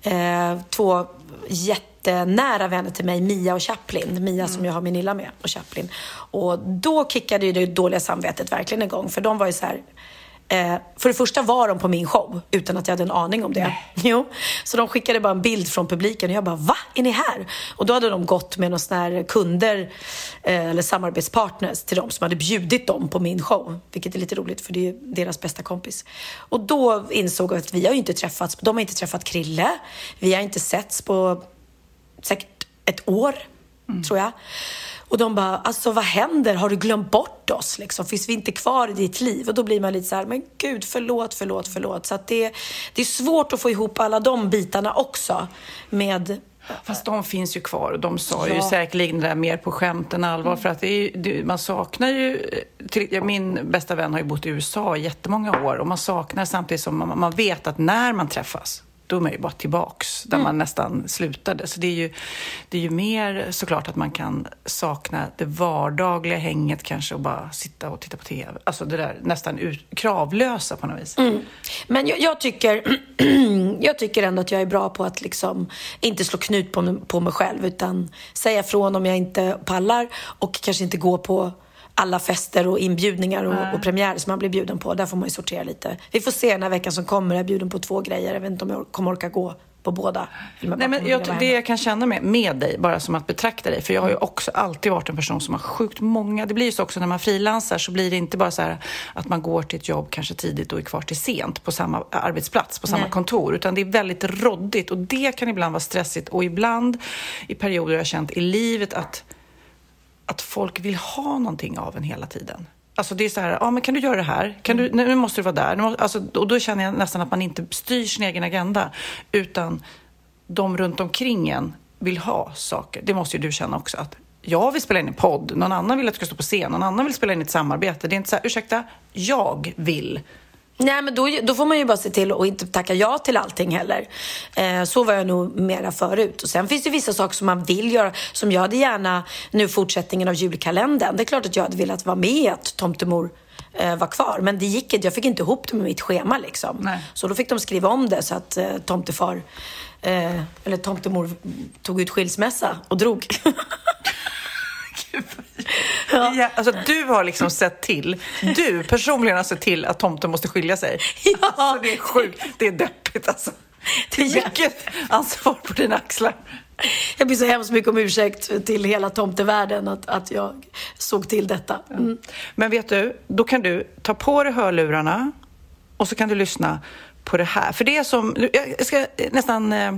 eh, två jättenära vänner till mig, Mia och Chaplin. Mia mm. som jag har min lilla med och Chaplin. Och då kickade ju det dåliga samvetet verkligen igång. För de var ju så här, Eh, för det första var de på min show utan att jag hade en aning om det. Nej. Jo. Så de skickade bara en bild från publiken och jag bara, va? Är ni här? Och då hade de gått med några här kunder eh, eller samarbetspartners till dem som hade bjudit dem på min show. Vilket är lite roligt för det är deras bästa kompis. Och då insåg jag att vi har ju inte träffats, de har inte träffat Krille. Vi har inte setts på säkert ett år, mm. tror jag. Och de bara, alltså vad händer? Har du glömt bort oss? Liksom? Finns vi inte kvar i ditt liv? Och då blir man lite så här, men gud, förlåt, förlåt, förlåt. Så att det, det är svårt att få ihop alla de bitarna också med Fast de finns ju kvar och de sa ja. ju säkerligen det där mer på skämt än allvar. Mm. För att det, man saknar ju... Till, min bästa vän har ju bott i USA i jättemånga år och man saknar samtidigt som man, man vet att när man träffas då är man ju bara tillbaks där mm. man nästan slutade. Så det är, ju, det är ju mer såklart att man kan sakna det vardagliga hänget kanske och bara sitta och titta på TV. Alltså det där nästan ut, kravlösa på något vis. Mm. Men jag, jag, tycker, jag tycker ändå att jag är bra på att liksom inte slå knut på, på mig själv utan säga från om jag inte pallar och kanske inte gå på alla fester och inbjudningar och, och premiärer som man blir bjuden på. Där får man ju sortera lite. Vi får se den här veckan som kommer. Jag är bjuden på två grejer. Jag vet inte om jag kommer orka gå på båda. Nej, men jag, det jag kan känna med, med dig, bara som att betrakta dig, för jag har ju också alltid varit en person som har sjukt många, det blir ju så också när man frilansar så blir det inte bara så här att man går till ett jobb kanske tidigt och är kvar till sent på samma arbetsplats, på samma Nej. kontor, utan det är väldigt råddigt och det kan ibland vara stressigt och ibland i perioder har jag känt i livet att, att folk vill ha någonting av en hela tiden. Alltså det är så här, ja men kan du göra det här? Kan du, nu måste du vara där. Måste, alltså, och då känner jag nästan att man inte styr sin egen agenda, utan de runt omkring en vill ha saker. Det måste ju du känna också. att jag vill spela in en podd, någon annan vill att du ska stå på scen, någon annan vill spela in ett samarbete. Det är inte så här, ursäkta, jag vill. Nej, men då, då får man ju bara se till att inte tacka ja till allting heller. Eh, så var jag nog mera förut. Och sen finns det vissa saker som man vill göra, som jag hade gärna nu fortsättningen av julkalendern. Det är klart att jag hade velat vara med att Tomtemor eh, var kvar. Men det gick inte, jag fick inte ihop det med mitt schema liksom. Nej. Så då fick de skriva om det så att eh, tomtefar, eh, eller tomtemor tog ut skilsmässa och drog. Ja. Ja, alltså, du har liksom sett till, du personligen har sett till att tomten måste skilja sig. Ja. Alltså, det är sjukt, det är deppigt alltså. Det är mycket ansvar på dina axlar. Jag ber så hemskt mycket om ursäkt till hela tomtevärlden att, att jag såg till detta. Mm. Men vet du, då kan du ta på dig hörlurarna och så kan du lyssna på det här. För det är som, jag ska nästan, eh,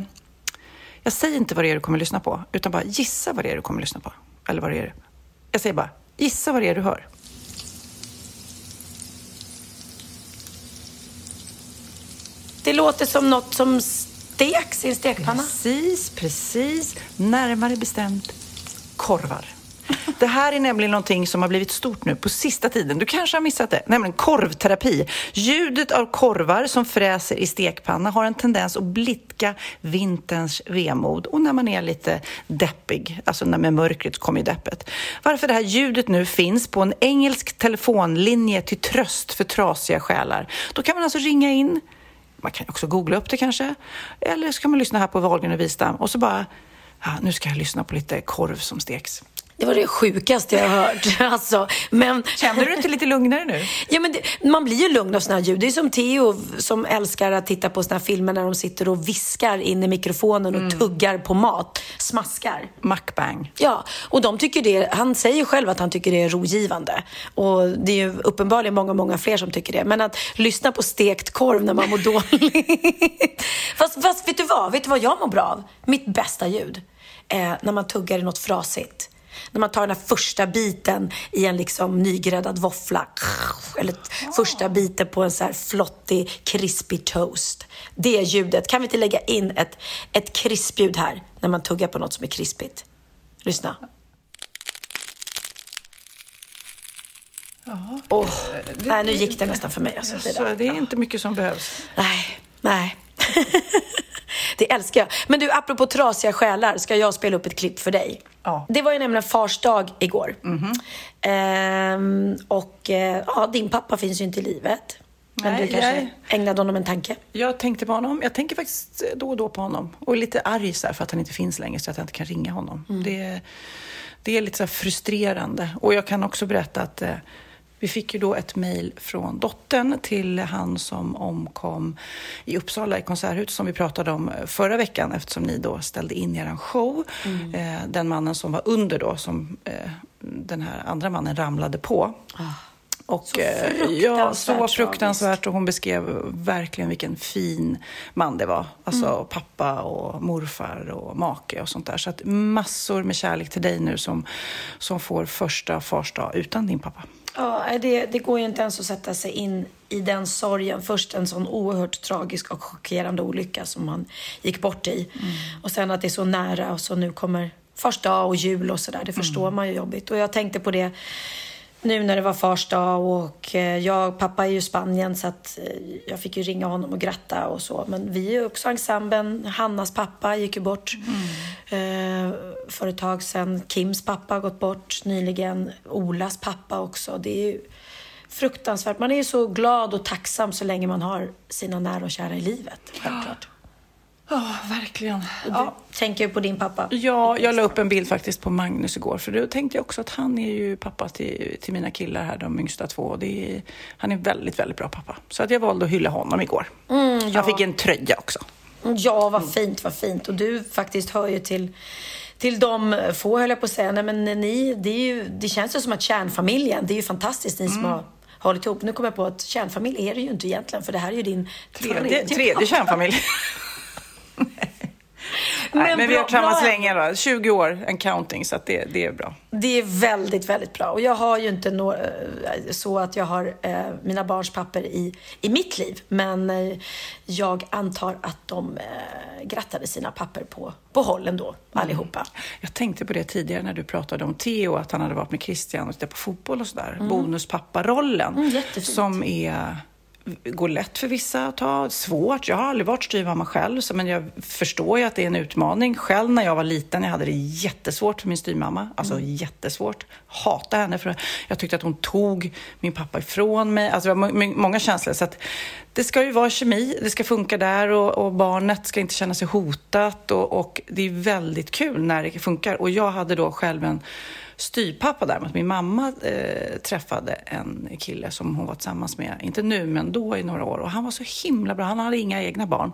jag säger inte vad det är du kommer lyssna på, utan bara gissa vad det är du kommer lyssna på. Eller vad det är. Jag säger bara, gissa vad det är du hör. Det låter som något som steks i en stekpanna. Precis, precis. Närmare bestämt korvar. Det här är nämligen någonting som har blivit stort nu på sista tiden. Du kanske har missat det, nämligen korvterapi. Ljudet av korvar som fräser i stekpanna har en tendens att blidka vinterns vemod och när man är lite deppig, alltså när med mörkret kommer ju deppet. Varför det här ljudet nu finns på en engelsk telefonlinje till tröst för trasiga själar. Då kan man alltså ringa in man kan också googla upp det kanske. Eller så kan man lyssna här på Wahlgren och Wistam och så bara, ja, nu ska jag lyssna på lite korv som steks. Det var det sjukaste jag har hört. Alltså, men... Känner du dig lite lugnare nu? Ja, men det, man blir ju lugn av såna här ljud. Det är som Theo som älskar att titta på såna här filmer när de sitter och viskar in i mikrofonen och mm. tuggar på mat. Smaskar. Muckbang. Ja, och de tycker det, han säger själv att han tycker det är rogivande. Och det är ju uppenbarligen många, många fler som tycker det. Men att lyssna på stekt korv när man mår dåligt. fast, fast vet du vad? Vet du vad jag mår bra av? Mitt bästa ljud. Eh, när man tuggar i något frasigt när man tar den här första biten i en liksom nygräddad våffla. Eller första biten på en så här flottig, krispig toast. Det ljudet. Kan vi inte lägga in ett, ett krispljud här när man tuggar på något som är krispigt? Lyssna. Ja. Oh, nej, nu gick det nästan för mig. Alltså, det, där. det är inte mycket som behövs. Nej, nej. det älskar jag. Men du, apropå trasiga själar, ska jag spela upp ett klipp för dig? Ja. Det var ju nämligen fars dag igår. Mm -hmm. ehm, och eh, ja, din pappa finns ju inte i livet. Men Nej, du kanske jag... ägnade honom en tanke? Jag tänkte på honom. Jag tänker faktiskt då och då på honom. Och är lite arg så för att han inte finns längre så att jag inte kan ringa honom. Mm. Det, det är lite så frustrerande. Och jag kan också berätta att eh, vi fick ju då ett mejl från dottern till han som omkom i Uppsala i Konserthuset som vi pratade om förra veckan eftersom ni då ställde in er show. Mm. Eh, den mannen som var under då, som eh, den här andra mannen ramlade på. Ah. Och, så eh, fruktansvärt, ja, så fruktansvärt och hon beskrev verkligen vilken fin man det var. Alltså mm. pappa och morfar och make och sånt där. Så att massor med kärlek till dig nu som, som får första fars dag utan din pappa. Ja, det, det går ju inte ens att sätta sig in i den sorgen. Först en sån oerhört tragisk och chockerande olycka som han gick bort i. Mm. Och sen att det är så nära och så nu kommer fars dag och jul och sådär. Det förstår mm. man ju jobbigt. Och jag tänkte på det nu när det var fars dag och eh, jag, pappa är ju i Spanien så att eh, jag fick ju ringa honom och gratta och så. Men vi är också ensemblen. Hannas pappa gick ju bort mm. eh, för ett tag sedan. Kims pappa har gått bort nyligen. Olas pappa också. Det är ju fruktansvärt. Man är ju så glad och tacksam så länge man har sina nära och kära i livet. Självklart. Ja, oh, verkligen. Du ja. tänker på din pappa? Ja, jag la upp en bild faktiskt på Magnus igår. För då tänkte jag också att han är ju pappa till, till mina killar här, de yngsta två. Det är, han är väldigt, väldigt bra pappa. Så att jag valde att hylla honom igår. Mm, ja. Han fick en tröja också. Ja, vad fint, vad fint. Och du faktiskt hör ju till till de få, höll jag på att säga. Nej, men ni, det, ju, det känns ju som att kärnfamiljen, det är ju fantastiskt ni som har hållit ihop. Nu kommer jag på att kärnfamilj är det ju inte egentligen, för det här är ju din Tredje, tredje kärnfamilj. Nej, men vi har tillsammans länge då. 20 år en counting, så det, det är bra. Det är väldigt, väldigt bra. Och jag har ju inte no så att jag har eh, mina barns papper i, i mitt liv. Men eh, jag antar att de eh, grattade sina papper på, på håll ändå, mm. allihopa. Jag tänkte på det tidigare när du pratade om Theo, att han hade varit med Christian och tittat på fotboll och sådär. Mm. Bonuspapparollen. Mm, som är går lätt för vissa att ta, svårt. Jag har aldrig varit styvmamma själv, så, men jag förstår ju att det är en utmaning. Själv när jag var liten, jag hade det jättesvårt för min styvmamma. Alltså mm. jättesvårt. Hata henne för jag tyckte att hon tog min pappa ifrån mig. Alltså det var många känslor. Så att det ska ju vara kemi, det ska funka där och, och barnet ska inte känna sig hotat och, och det är väldigt kul när det funkar. Och jag hade då själv en styrpappa däremot. Min mamma eh, träffade en kille som hon var tillsammans med, inte nu men då i några år. Och han var så himla bra. Han hade inga egna barn.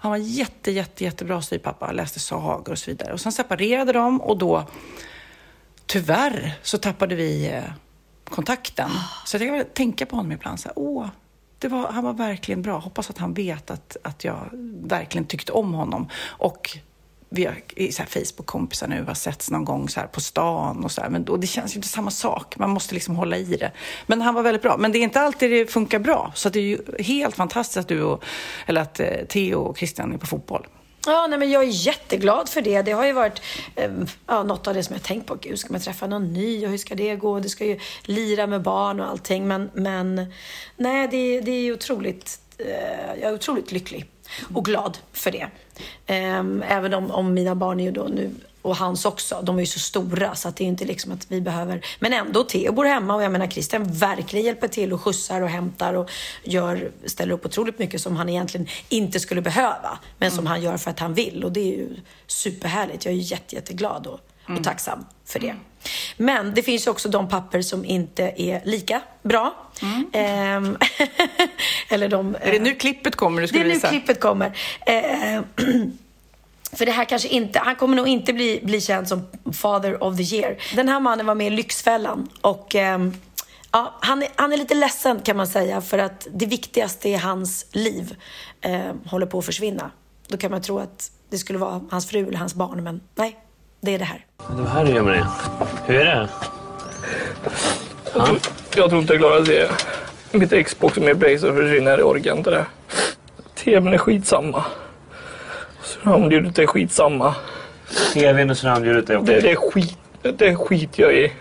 Han var jätte, jätte, jättebra styrpappa. Läste sagor och så vidare. Och sen separerade de och då, tyvärr, så tappade vi eh, kontakten. Så jag kan tänka på honom ibland. Så här, Åh, det var, han var verkligen bra. Hoppas att han vet att, att jag verkligen tyckte om honom. Och vi har Facebook-kompisar nu, har setts någon gång så här på stan och så här, men då, det känns ju inte samma sak. Man måste liksom hålla i det. Men han var väldigt bra. Men det är inte alltid det funkar bra. Så det är ju helt fantastiskt att du och, eller att eh, Theo och Christian är på fotboll. Ja, nej, men jag är jätteglad för det. Det har ju varit eh, ja, något av det som jag tänkt på. Gud, ska man träffa någon ny och hur ska det gå? Det ska ju lira med barn och allting. Men, men nej, det, det är otroligt, eh, jag är otroligt lycklig och glad för det. Ehm, även om, om mina barn är ju då nu och hans också. De är ju så stora så att det är inte liksom att vi behöver. Men ändå, Theo bor hemma och jag menar Christian verkligen hjälper till och skjutsar och hämtar och gör, ställer upp otroligt mycket som han egentligen inte skulle behöva. Men som mm. han gör för att han vill och det är ju superhärligt. Jag är jätte, jätteglad och, mm. och tacksam för det. Men det finns ju också de papper som inte är lika bra. Mm. Ehm, eller de, är det nu klippet kommer du skulle Det är nu klippet kommer. Ehm, för det här kanske inte, han kommer nog inte bli, bli känd som father of the year. Den här mannen var med i Lyxfällan och ehm, ja, han, är, han är lite ledsen kan man säga för att det viktigaste i hans liv eh, håller på att försvinna. Då kan man tro att det skulle vara hans fru eller hans barn, men nej, det är det här. Det var här du gömmer dig. Hur är det? Tror, jag tror inte jag klarar det. Mitt Xbox med Bracer försvinner. Jag orkar inte det. TVn är skitsamma. Surroundljudet är skitsamma. TVn och surroundljudet är okej? Det, det, är skit, det är skit jag i.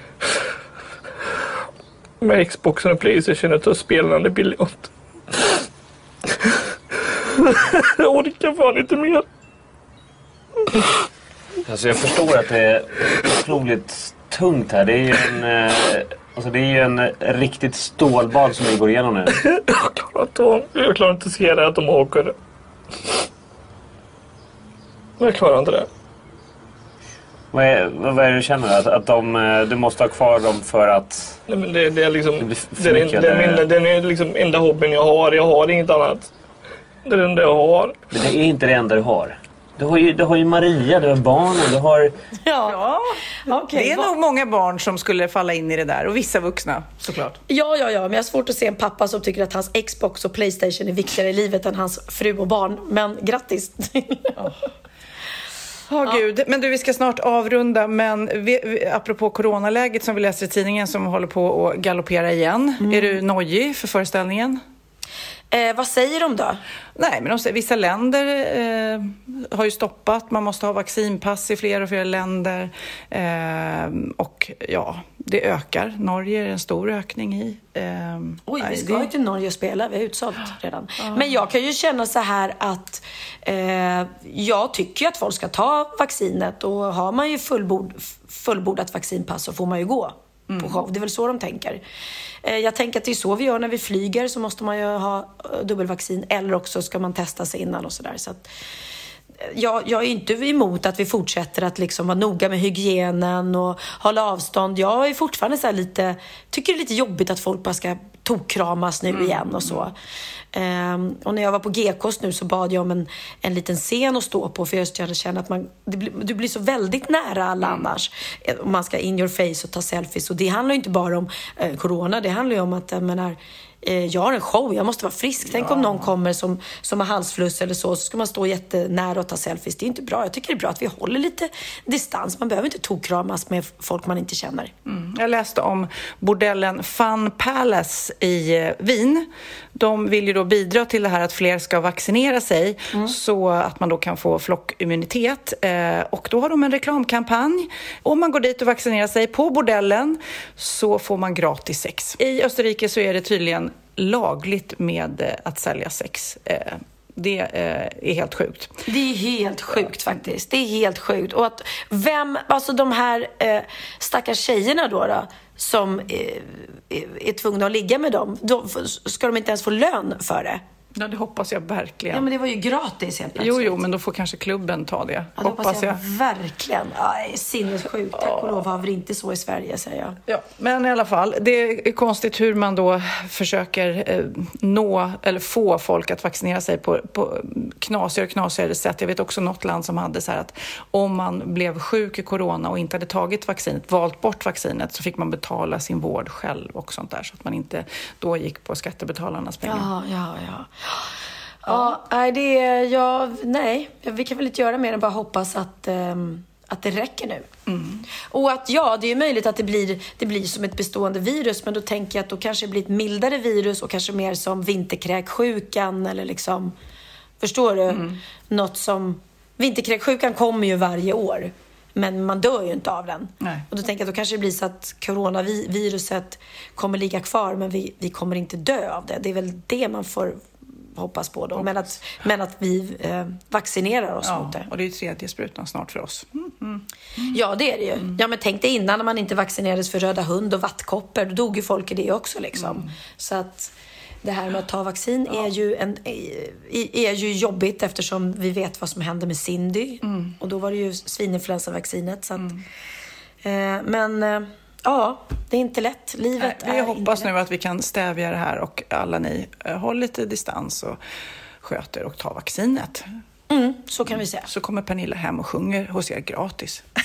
Med Xboxen och Playstation och spelande biljard. jag orkar fan inte mer. Alltså jag förstår att det är otroligt tungt här. Det är ju en, eh, alltså det är ju en riktigt stålbad som vi går igenom nu. jag klarar inte, jag klarar inte se det att de åker. Jag klarar inte det. Vad är, vad är det du känner? Att, att de, eh, du måste ha kvar dem för att... Nej, men det, det är liksom... Det, det, det, är min, den är liksom enda hobbyn jag har. Jag har inget annat. Det är det enda jag har. Men det är inte det enda du har. Du har ju, du har ju Maria, du har barnen, du har... Ja, ja. Okay. det är nog många barn som skulle falla in i det där och vissa vuxna såklart. Ja, ja, ja, men jag har svårt att se en pappa som tycker att hans Xbox och Playstation är viktigare i livet än hans fru och barn. Men grattis! oh. Oh, Gud. Men du, vi ska snart avrunda. Men vi, vi, apropå coronaläget som vi läser i tidningen som håller på att galoppera igen. Mm. Är du nojig för föreställningen? Eh, vad säger de då? Nej, men de säger, vissa länder eh, har ju stoppat. Man måste ha vaccinpass i fler och fler länder. Eh, och ja, det ökar. Norge är en stor ökning i. Eh, Oj, vi ska det... ju till Norge och spela. Vi har utsålt redan. Ah. Men jag kan ju känna så här att eh, jag tycker att folk ska ta vaccinet och har man ju fullbord, fullbordat vaccinpass så får man ju gå mm. på show. Det är väl så de tänker. Eh, jag tänker att det är så vi gör när vi flyger, så måste man ju ha eh, dubbelvaccin eller också ska man testa sig innan och sådär. Så att, eh, jag, jag, är inte emot att vi fortsätter att liksom vara noga med hygienen och hålla avstånd. Jag är fortfarande så lite, tycker det är lite jobbigt att folk bara ska tokkramas nu Mm. igen och så. Ehm, och när jag var på GKs nu så bad jag om en, en liten scen att stå på för just jag känner att man, blir, du blir så väldigt nära alla Mm. annars. Eh, Om man ska in your face och ta selfies. Och det handlar ju inte bara om eh, corona, det handlar ju om att jag menar, jag har en show, jag måste vara frisk. Tänk om någon kommer som, som har halsfluss eller så, så ska man stå jättenära och ta selfies. Det är inte bra. Jag tycker det är bra att vi håller lite distans. Man behöver inte tokkramas med folk man inte känner. Mm. Jag läste om bordellen Fun Palace i eh, Wien. De vill ju då bidra till det här att fler ska vaccinera sig så att man då kan få flockimmunitet. Eh, och då har de en reklamkampanj. Om man går dit och vaccinerar sig på bordellen så får man gratis sex. I Österrike så är det tydligen lagligt med eh, att sälja sex. Eh, det eh, är helt sjukt. Det är helt sjukt faktiskt. Det är helt sjukt. Och att vem, alltså de här eh, stackars tjejerna då, då som är, är tvungna att ligga med dem, då ska de inte ens få lön för det? Ja, det hoppas jag verkligen. Ja, men det var ju gratis helt Jo, plötsligt. jo, men då får kanske klubben ta det. Ja, det hoppas jag, verkligen. Ja, det är sinnessjukt. Tack och lov har vi inte så i Sverige, säger jag. Ja, men i alla fall, det är konstigt hur man då försöker eh, nå eller få folk att vaccinera sig på, på knasigare och knasigare sätt. Jag vet också något land som hade så här att om man blev sjuk i corona och inte hade tagit vaccinet, valt bort vaccinet, så fick man betala sin vård själv och sånt där så att man inte då gick på skattebetalarnas pengar. Ja, ja, ja. Ja, nej, det är, ja, nej, vi kan väl inte göra mer än bara hoppas att, ehm, att det räcker nu. Och att ja, det är möjligt att det blir, det blir som ett bestående virus, men då tänker jag att då kanske det blir ett mildare virus och kanske mer som vinterkräksjukan eller liksom, förstår du? Något som, vinterkräksjukan kommer ju varje år. Men man dör ju inte av den. Nej. Och då tänker jag att då kanske det blir så att coronaviruset kommer ligga kvar men vi, vi kommer inte dö av det. Det är väl det man får hoppas på då. Men att, men att vi eh, vaccinerar oss Ja, mot det. och det är ju tredje sprutan snart för oss. Mm. Ja, det är det ju. Ja, men tänk dig innan när man inte vaccinerades för röda hund och vattkoppor. Då dog ju folk i det också liksom. Så att det här med att ta vaccin är, ju en, är, är ju jobbigt eftersom vi vet vad som händer med Cindy. Och då var det ju svininfluensavaccinet. Så att, eh, men eh, ja, det är inte lätt. Livet Nej, vi är hoppas inte nu att vi kan stävja det här och alla ni eh, håll lite distans och sköter och tar vaccinet. Mm, så kan vi säga. Så kommer Pernilla hem och sjunger hos er gratis.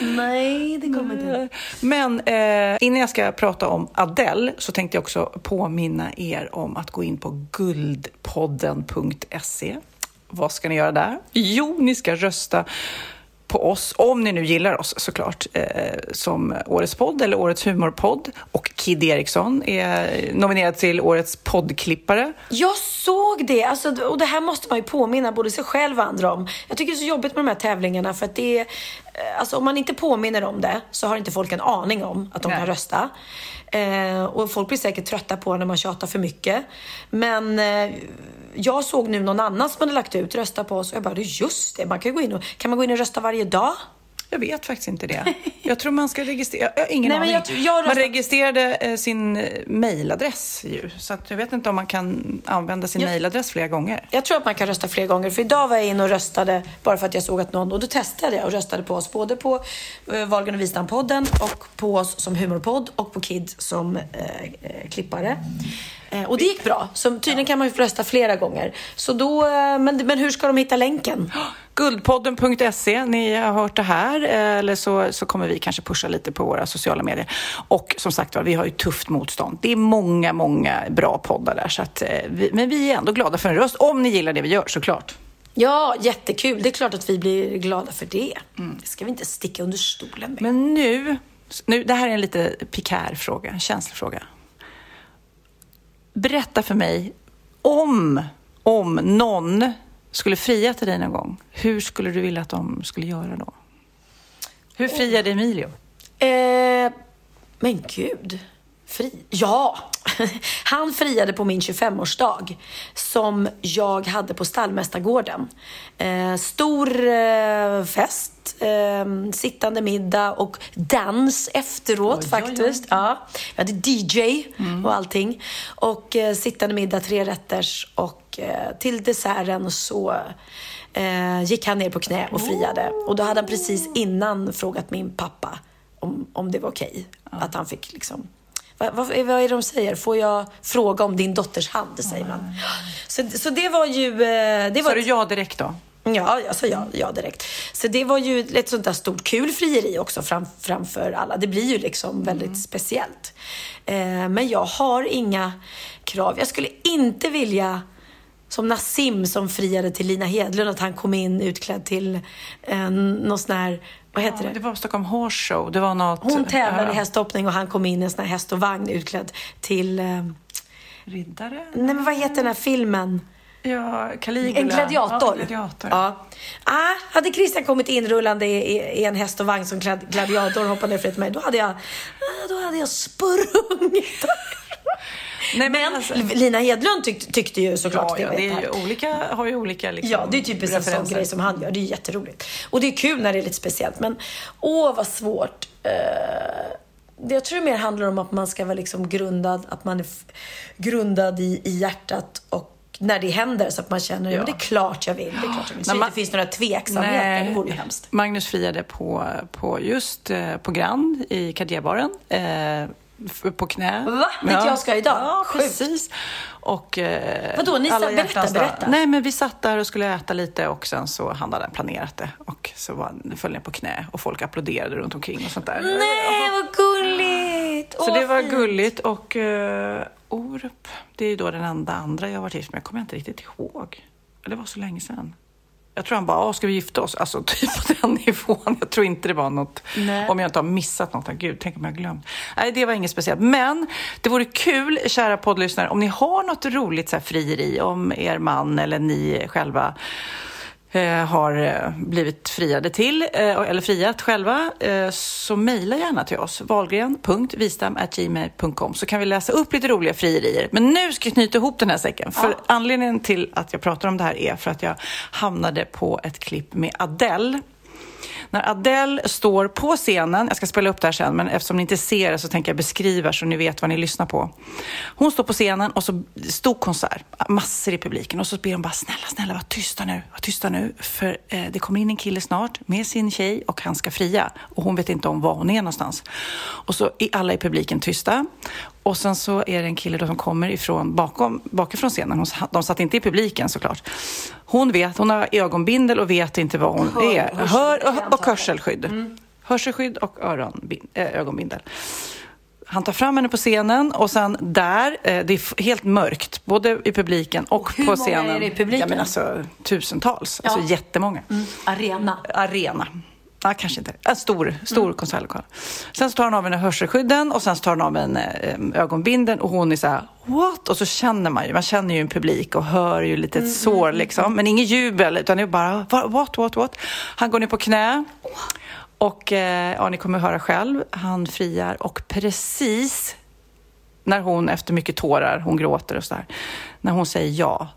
Nej, det kommer inte. Men eh, innan jag ska prata om Adele så tänkte jag också påminna er om att gå in på guldpodden.se. Vad ska ni göra där? Jo, ni ska rösta på oss, om ni nu gillar oss såklart, eh, som Årets podd eller Årets humorpodd. Och Kid Eriksson är nominerad till Årets poddklippare. Jag såg det! Alltså, och det här måste man ju påminna både sig själv och andra om. Jag tycker det är så jobbigt med de här tävlingarna för att det är... eh, Alltså om man inte påminner om det så har inte folk en aning om att de Nej. kan rösta. Eh, och folk blir säkert trötta på när man tjatar för mycket. Men eh, jag såg nu någon annan som hade lagt ut rösta på oss och jag bara, just det, man kan gå in och, kan man gå in och rösta varje dag? Jag vet faktiskt inte det. Jag tror man ska registrera, jag har ingen Nej, aning. jag- jag Man röstar- registrerade eh, sin eh, mailadress ju, så att jag vet inte om man kan använda sin Ja. mailadress flera gånger. Jag tror att man kan rösta fler gånger. För idag var jag in och röstade bara för att jag såg att någon... Och då testade jag och röstade på oss. Både på uh, Wahlgren och Wistam-podden och på oss som humorpodd och på Kid som eh, eh, klippare. Eh, och det gick bra. Så tydligen kan man ju rösta flera gånger. Så då... eh, men, men hur ska de hitta länken? Guldpodden.se, ni har hört det här, eh, eller så, så kommer vi kanske pusha lite på våra sociala medier. Och som sagt var, vi har ju tufft motstånd. Det är många, många bra poddar där, så att, vi, men vi är ändå glada för en röst, om ni gillar det vi gör såklart. Ja, jättekul. Det är klart att vi blir glada för det. Det ska vi inte sticka under stolen med. Men nu, nu det här är en lite pikär fråga, en känslig fråga. Berätta för mig, om, om någon skulle fria till dig någon gång, hur skulle du vilja att de skulle göra då? Hur friade Emilio? Eh, men gud. Fri? Ja! Han friade på min 25-årsdag som jag hade på Stallmästargården. Eh, stor eh, fest, eh, sittande middag och dans efteråt faktiskt. Ja. Vi hade DJ och allting. Och eh, sittande middag, tre rätters och eh, till desserten så eh, gick han ner på knä och friade. Och då hade han precis innan frågat min pappa om, om det var okej. Att han fick liksom vad, vad, vad är det de säger? Får jag fråga om din dotters hand, säger man. Så, så det var ju... eh, Det var Sa du ja direkt då? Ja, jag sa ja, ja direkt. Så det var ju ett sånt där stort kul frieri också fram, framför alla. Det blir ju liksom väldigt speciellt. Eh, men jag har inga krav. Jag skulle inte vilja som Nassim som friade till Lina Hedlund, att han kom in utklädd till eh, någon sån här, vad heter Ja, det? det var Stockholm Horse Show. Det var något... Hon tävlade Ja. i hästhoppning och han kom in i en sån här häst och vagn utklädd till... Eh, Riddare? nej men vad heter den här filmen? Ja, Caligula. En gladiator. Ja, gladiator. Ja. Ah, hade Christian kommit inrullande i, i, i en häst och vagn som glad, gladiator och hoppat ner för mig, då hade jag, ah, då hade jag sprungit. Nej, men alltså- Lina Hedlund tyck, tyckte ju såklart Ja, det ja, det är ju olika, har ju olika liksom, Ja, det är typiskt en sån grej som han gör. Det är jätteroligt. Och det är kul när det är lite speciellt. Men åh, vad svårt. Det jag tror mer handlar om att man ska vara liksom grundad, att man är grundad i, i hjärtat och när det händer så att man känner, ja. Ja. men det är klart jag vill. Det är klart jag vill. Så När det man- inte finns några tveksamheter. Det vore ju hemskt. Magnus friade på, på just eh, på Grand i Cartierbaren. Eh, på knä. Va? Dit jag ska idag? Ja, Sjukt. precis. Och, eh, Vadå, ni satt- berätta, dag. berätta. Nej, men vi satt där och skulle äta lite och sen så han hade planerat det. Och så var, föll ner på knä och folk applåderade runt omkring och sånt där. Nej, vad gulligt! Så Åh, det var gulligt och uh, Orup, det är ju då den enda andra jag har varit gift med. Jag kommer inte riktigt ihåg. Det var så länge sedan. Jag tror han bara, "Åh, ska vi gifta oss? Alltså typ på den nivån. Jag tror inte det var något, Nej. om jag inte har missat något. Gud, tänk om jag har glömt. Nej, det var inget speciellt. Men det vore kul, kära poddlyssnare, om ni har något roligt så här, frieri om er man eller ni själva har eh, blivit friade till, eh, eller friat själva, eh, så mejla gärna till oss. Wahlgren.vistam.gmail.com så kan vi läsa upp lite roliga frierier. Men nu ska jag knyta ihop den här säcken. För anledningen till att jag pratar om det här är för att jag hamnade på ett klipp med Adele. När Adele står på scenen, jag ska spela upp det här sen, men eftersom ni inte ser det så tänker jag beskriva så ni vet vad ni lyssnar på. Hon står på scenen och så stor konsert, massor i publiken och så ber hon bara snälla, snälla var tysta nu, var tysta nu, för eh, det kommer in en kille snart med sin tjej och han ska fria och hon vet inte om var hon är någonstans. Och så är alla i publiken tysta och sen så är det en kille då som kommer ifrån bakom, bakifrån scenen. De satt inte i publiken såklart. Hon vet, hon har ögonbindel och vet inte vad hon Hör- är. Hör och, och hörselskydd. Hörselskydd och öronbin, äh, ögonbindel. Han tar fram henne på scenen och sen där, eh, det är helt mörkt, både i publiken och, hur på många scenen. är det i publiken? Ja, men alltså, tusentals, Ja. alltså jättemånga. Arena. Arena. Ja, kanske inte. En stor, stor konsertlokal. Sen så tar han av henne hörselskydden och sen så tar han av henne eh, ögonbindeln och hon är så här, what? Och så känner man ju, man känner ju en publik och hör ju lite ett sår liksom. Men ingen jubel, utan det är bara, "Va- what, what, what? Han går ner på knä. Och eh, ja, ni kommer höra själv, han friar och precis när hon efter mycket tårar, hon gråter och sådär, när hon säger ja,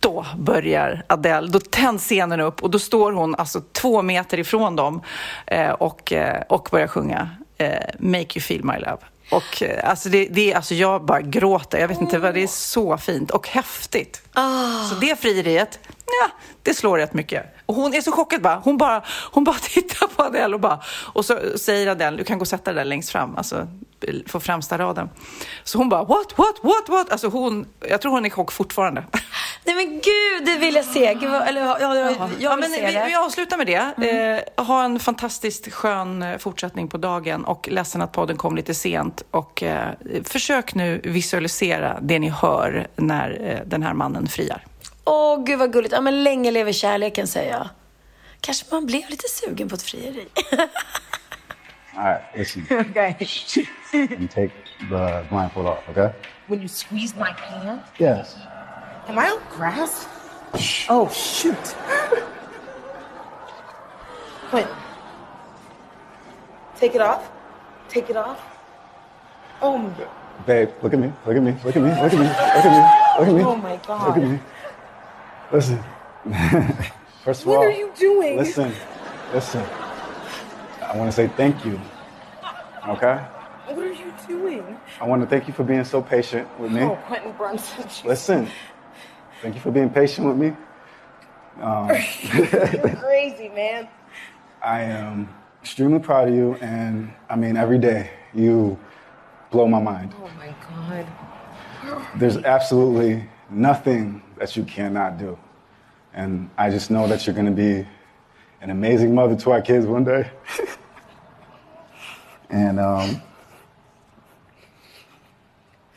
då börjar Adele, då tänds scenen upp och då står hon alltså två meter ifrån dem eh, och, eh, och börjar sjunga eh, Make you feel my love. Och eh, alltså, det, det alltså jag bara gråter, jag vet inte vad, det är så fint och häftigt. Så det frieriet, ja, det slår rätt mycket. Och hon är så chockad bara. Hon bara, hon bara tittar på Adele och bara... Och så säger Adele, du kan gå och sätta dig där längst fram, alltså på främsta raden. Så hon bara, what, what, what, what? Alltså hon, jag tror hon är i chock fortfarande. Nej men gud, det vill jag se. Gud, eller, ja, ja, jag vill Ja, men se vi, det. vi avslutar med det. Eh, ha en fantastiskt skön eh, fortsättning på dagen och ledsen att podden kom lite sent. Och eh, försök nu visualisera det ni hör när eh, den här mannen friar. Åh, gud vad gulligt. Ja, men länge lever kärleken, säger jag. Kanske man blev lite sugen på ett frieri. All right, listen. Okay. and take the blindfold off, okay? When you squeeze my hand, Yes. am I on grass? Oh shoot! Wait. Take it off. Take it off. Oh my. Babe, look at me. Look at me. Look at me. Look at me. Look at me. Look at me. Oh my God. Look at me. Listen. First of What all, What are you doing? Listen. Listen. I want to say thank you. Okay? What are you doing? I want to thank you for being so patient with me. Oh, Quentin Brunson. Listen. Thank you for being patient with me. Um, You're crazy, man. I am extremely proud of you, and I mean, every day you blow my mind. Oh my God. There's absolutely nothing that you cannot do. And I just know that you're going to be an amazing mother to our kids one day. and um,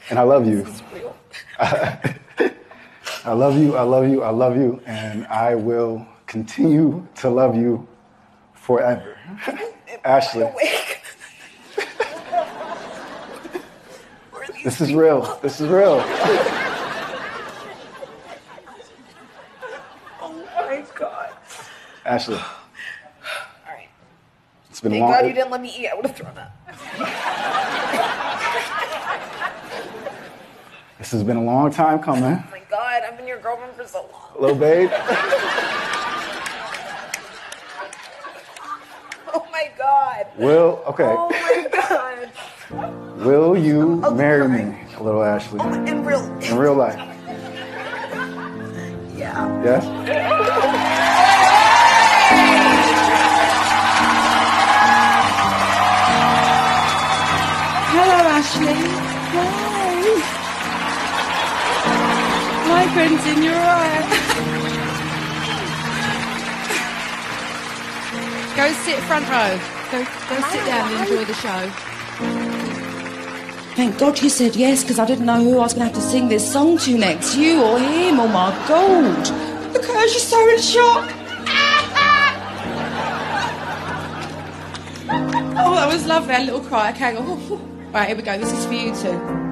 and I love you. I love you. I love you. I love you, and I will continue to love you forever, Ashley. This is real. This is real. Oh my God. Ashley. All right. It's been Thank long. God you didn't let me eat. I would have thrown up. This has been a long time coming, Oh my God, I've been your girlfriend for so long. little babe. Oh my God. Will okay. Oh my God. Will you marry me, little Ashley? Oh my, In real. In real life. Yeah. Yes. Quentin. You're right. go sit front row. Go, go sit down and enjoy the show. Thank God you said yes, because I didn't know who I was going to have to sing this song to next. You or him. Oh my God. Look at her, she's so in shock. Oh, that was lovely. A little cry. Okay, oh, go. Right, here we go. This is for you too.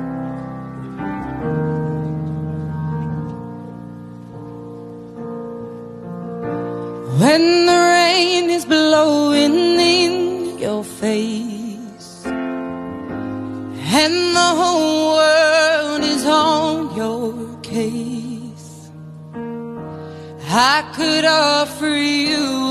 When the rain is blowing in your face and the whole world is on your case, I could offer you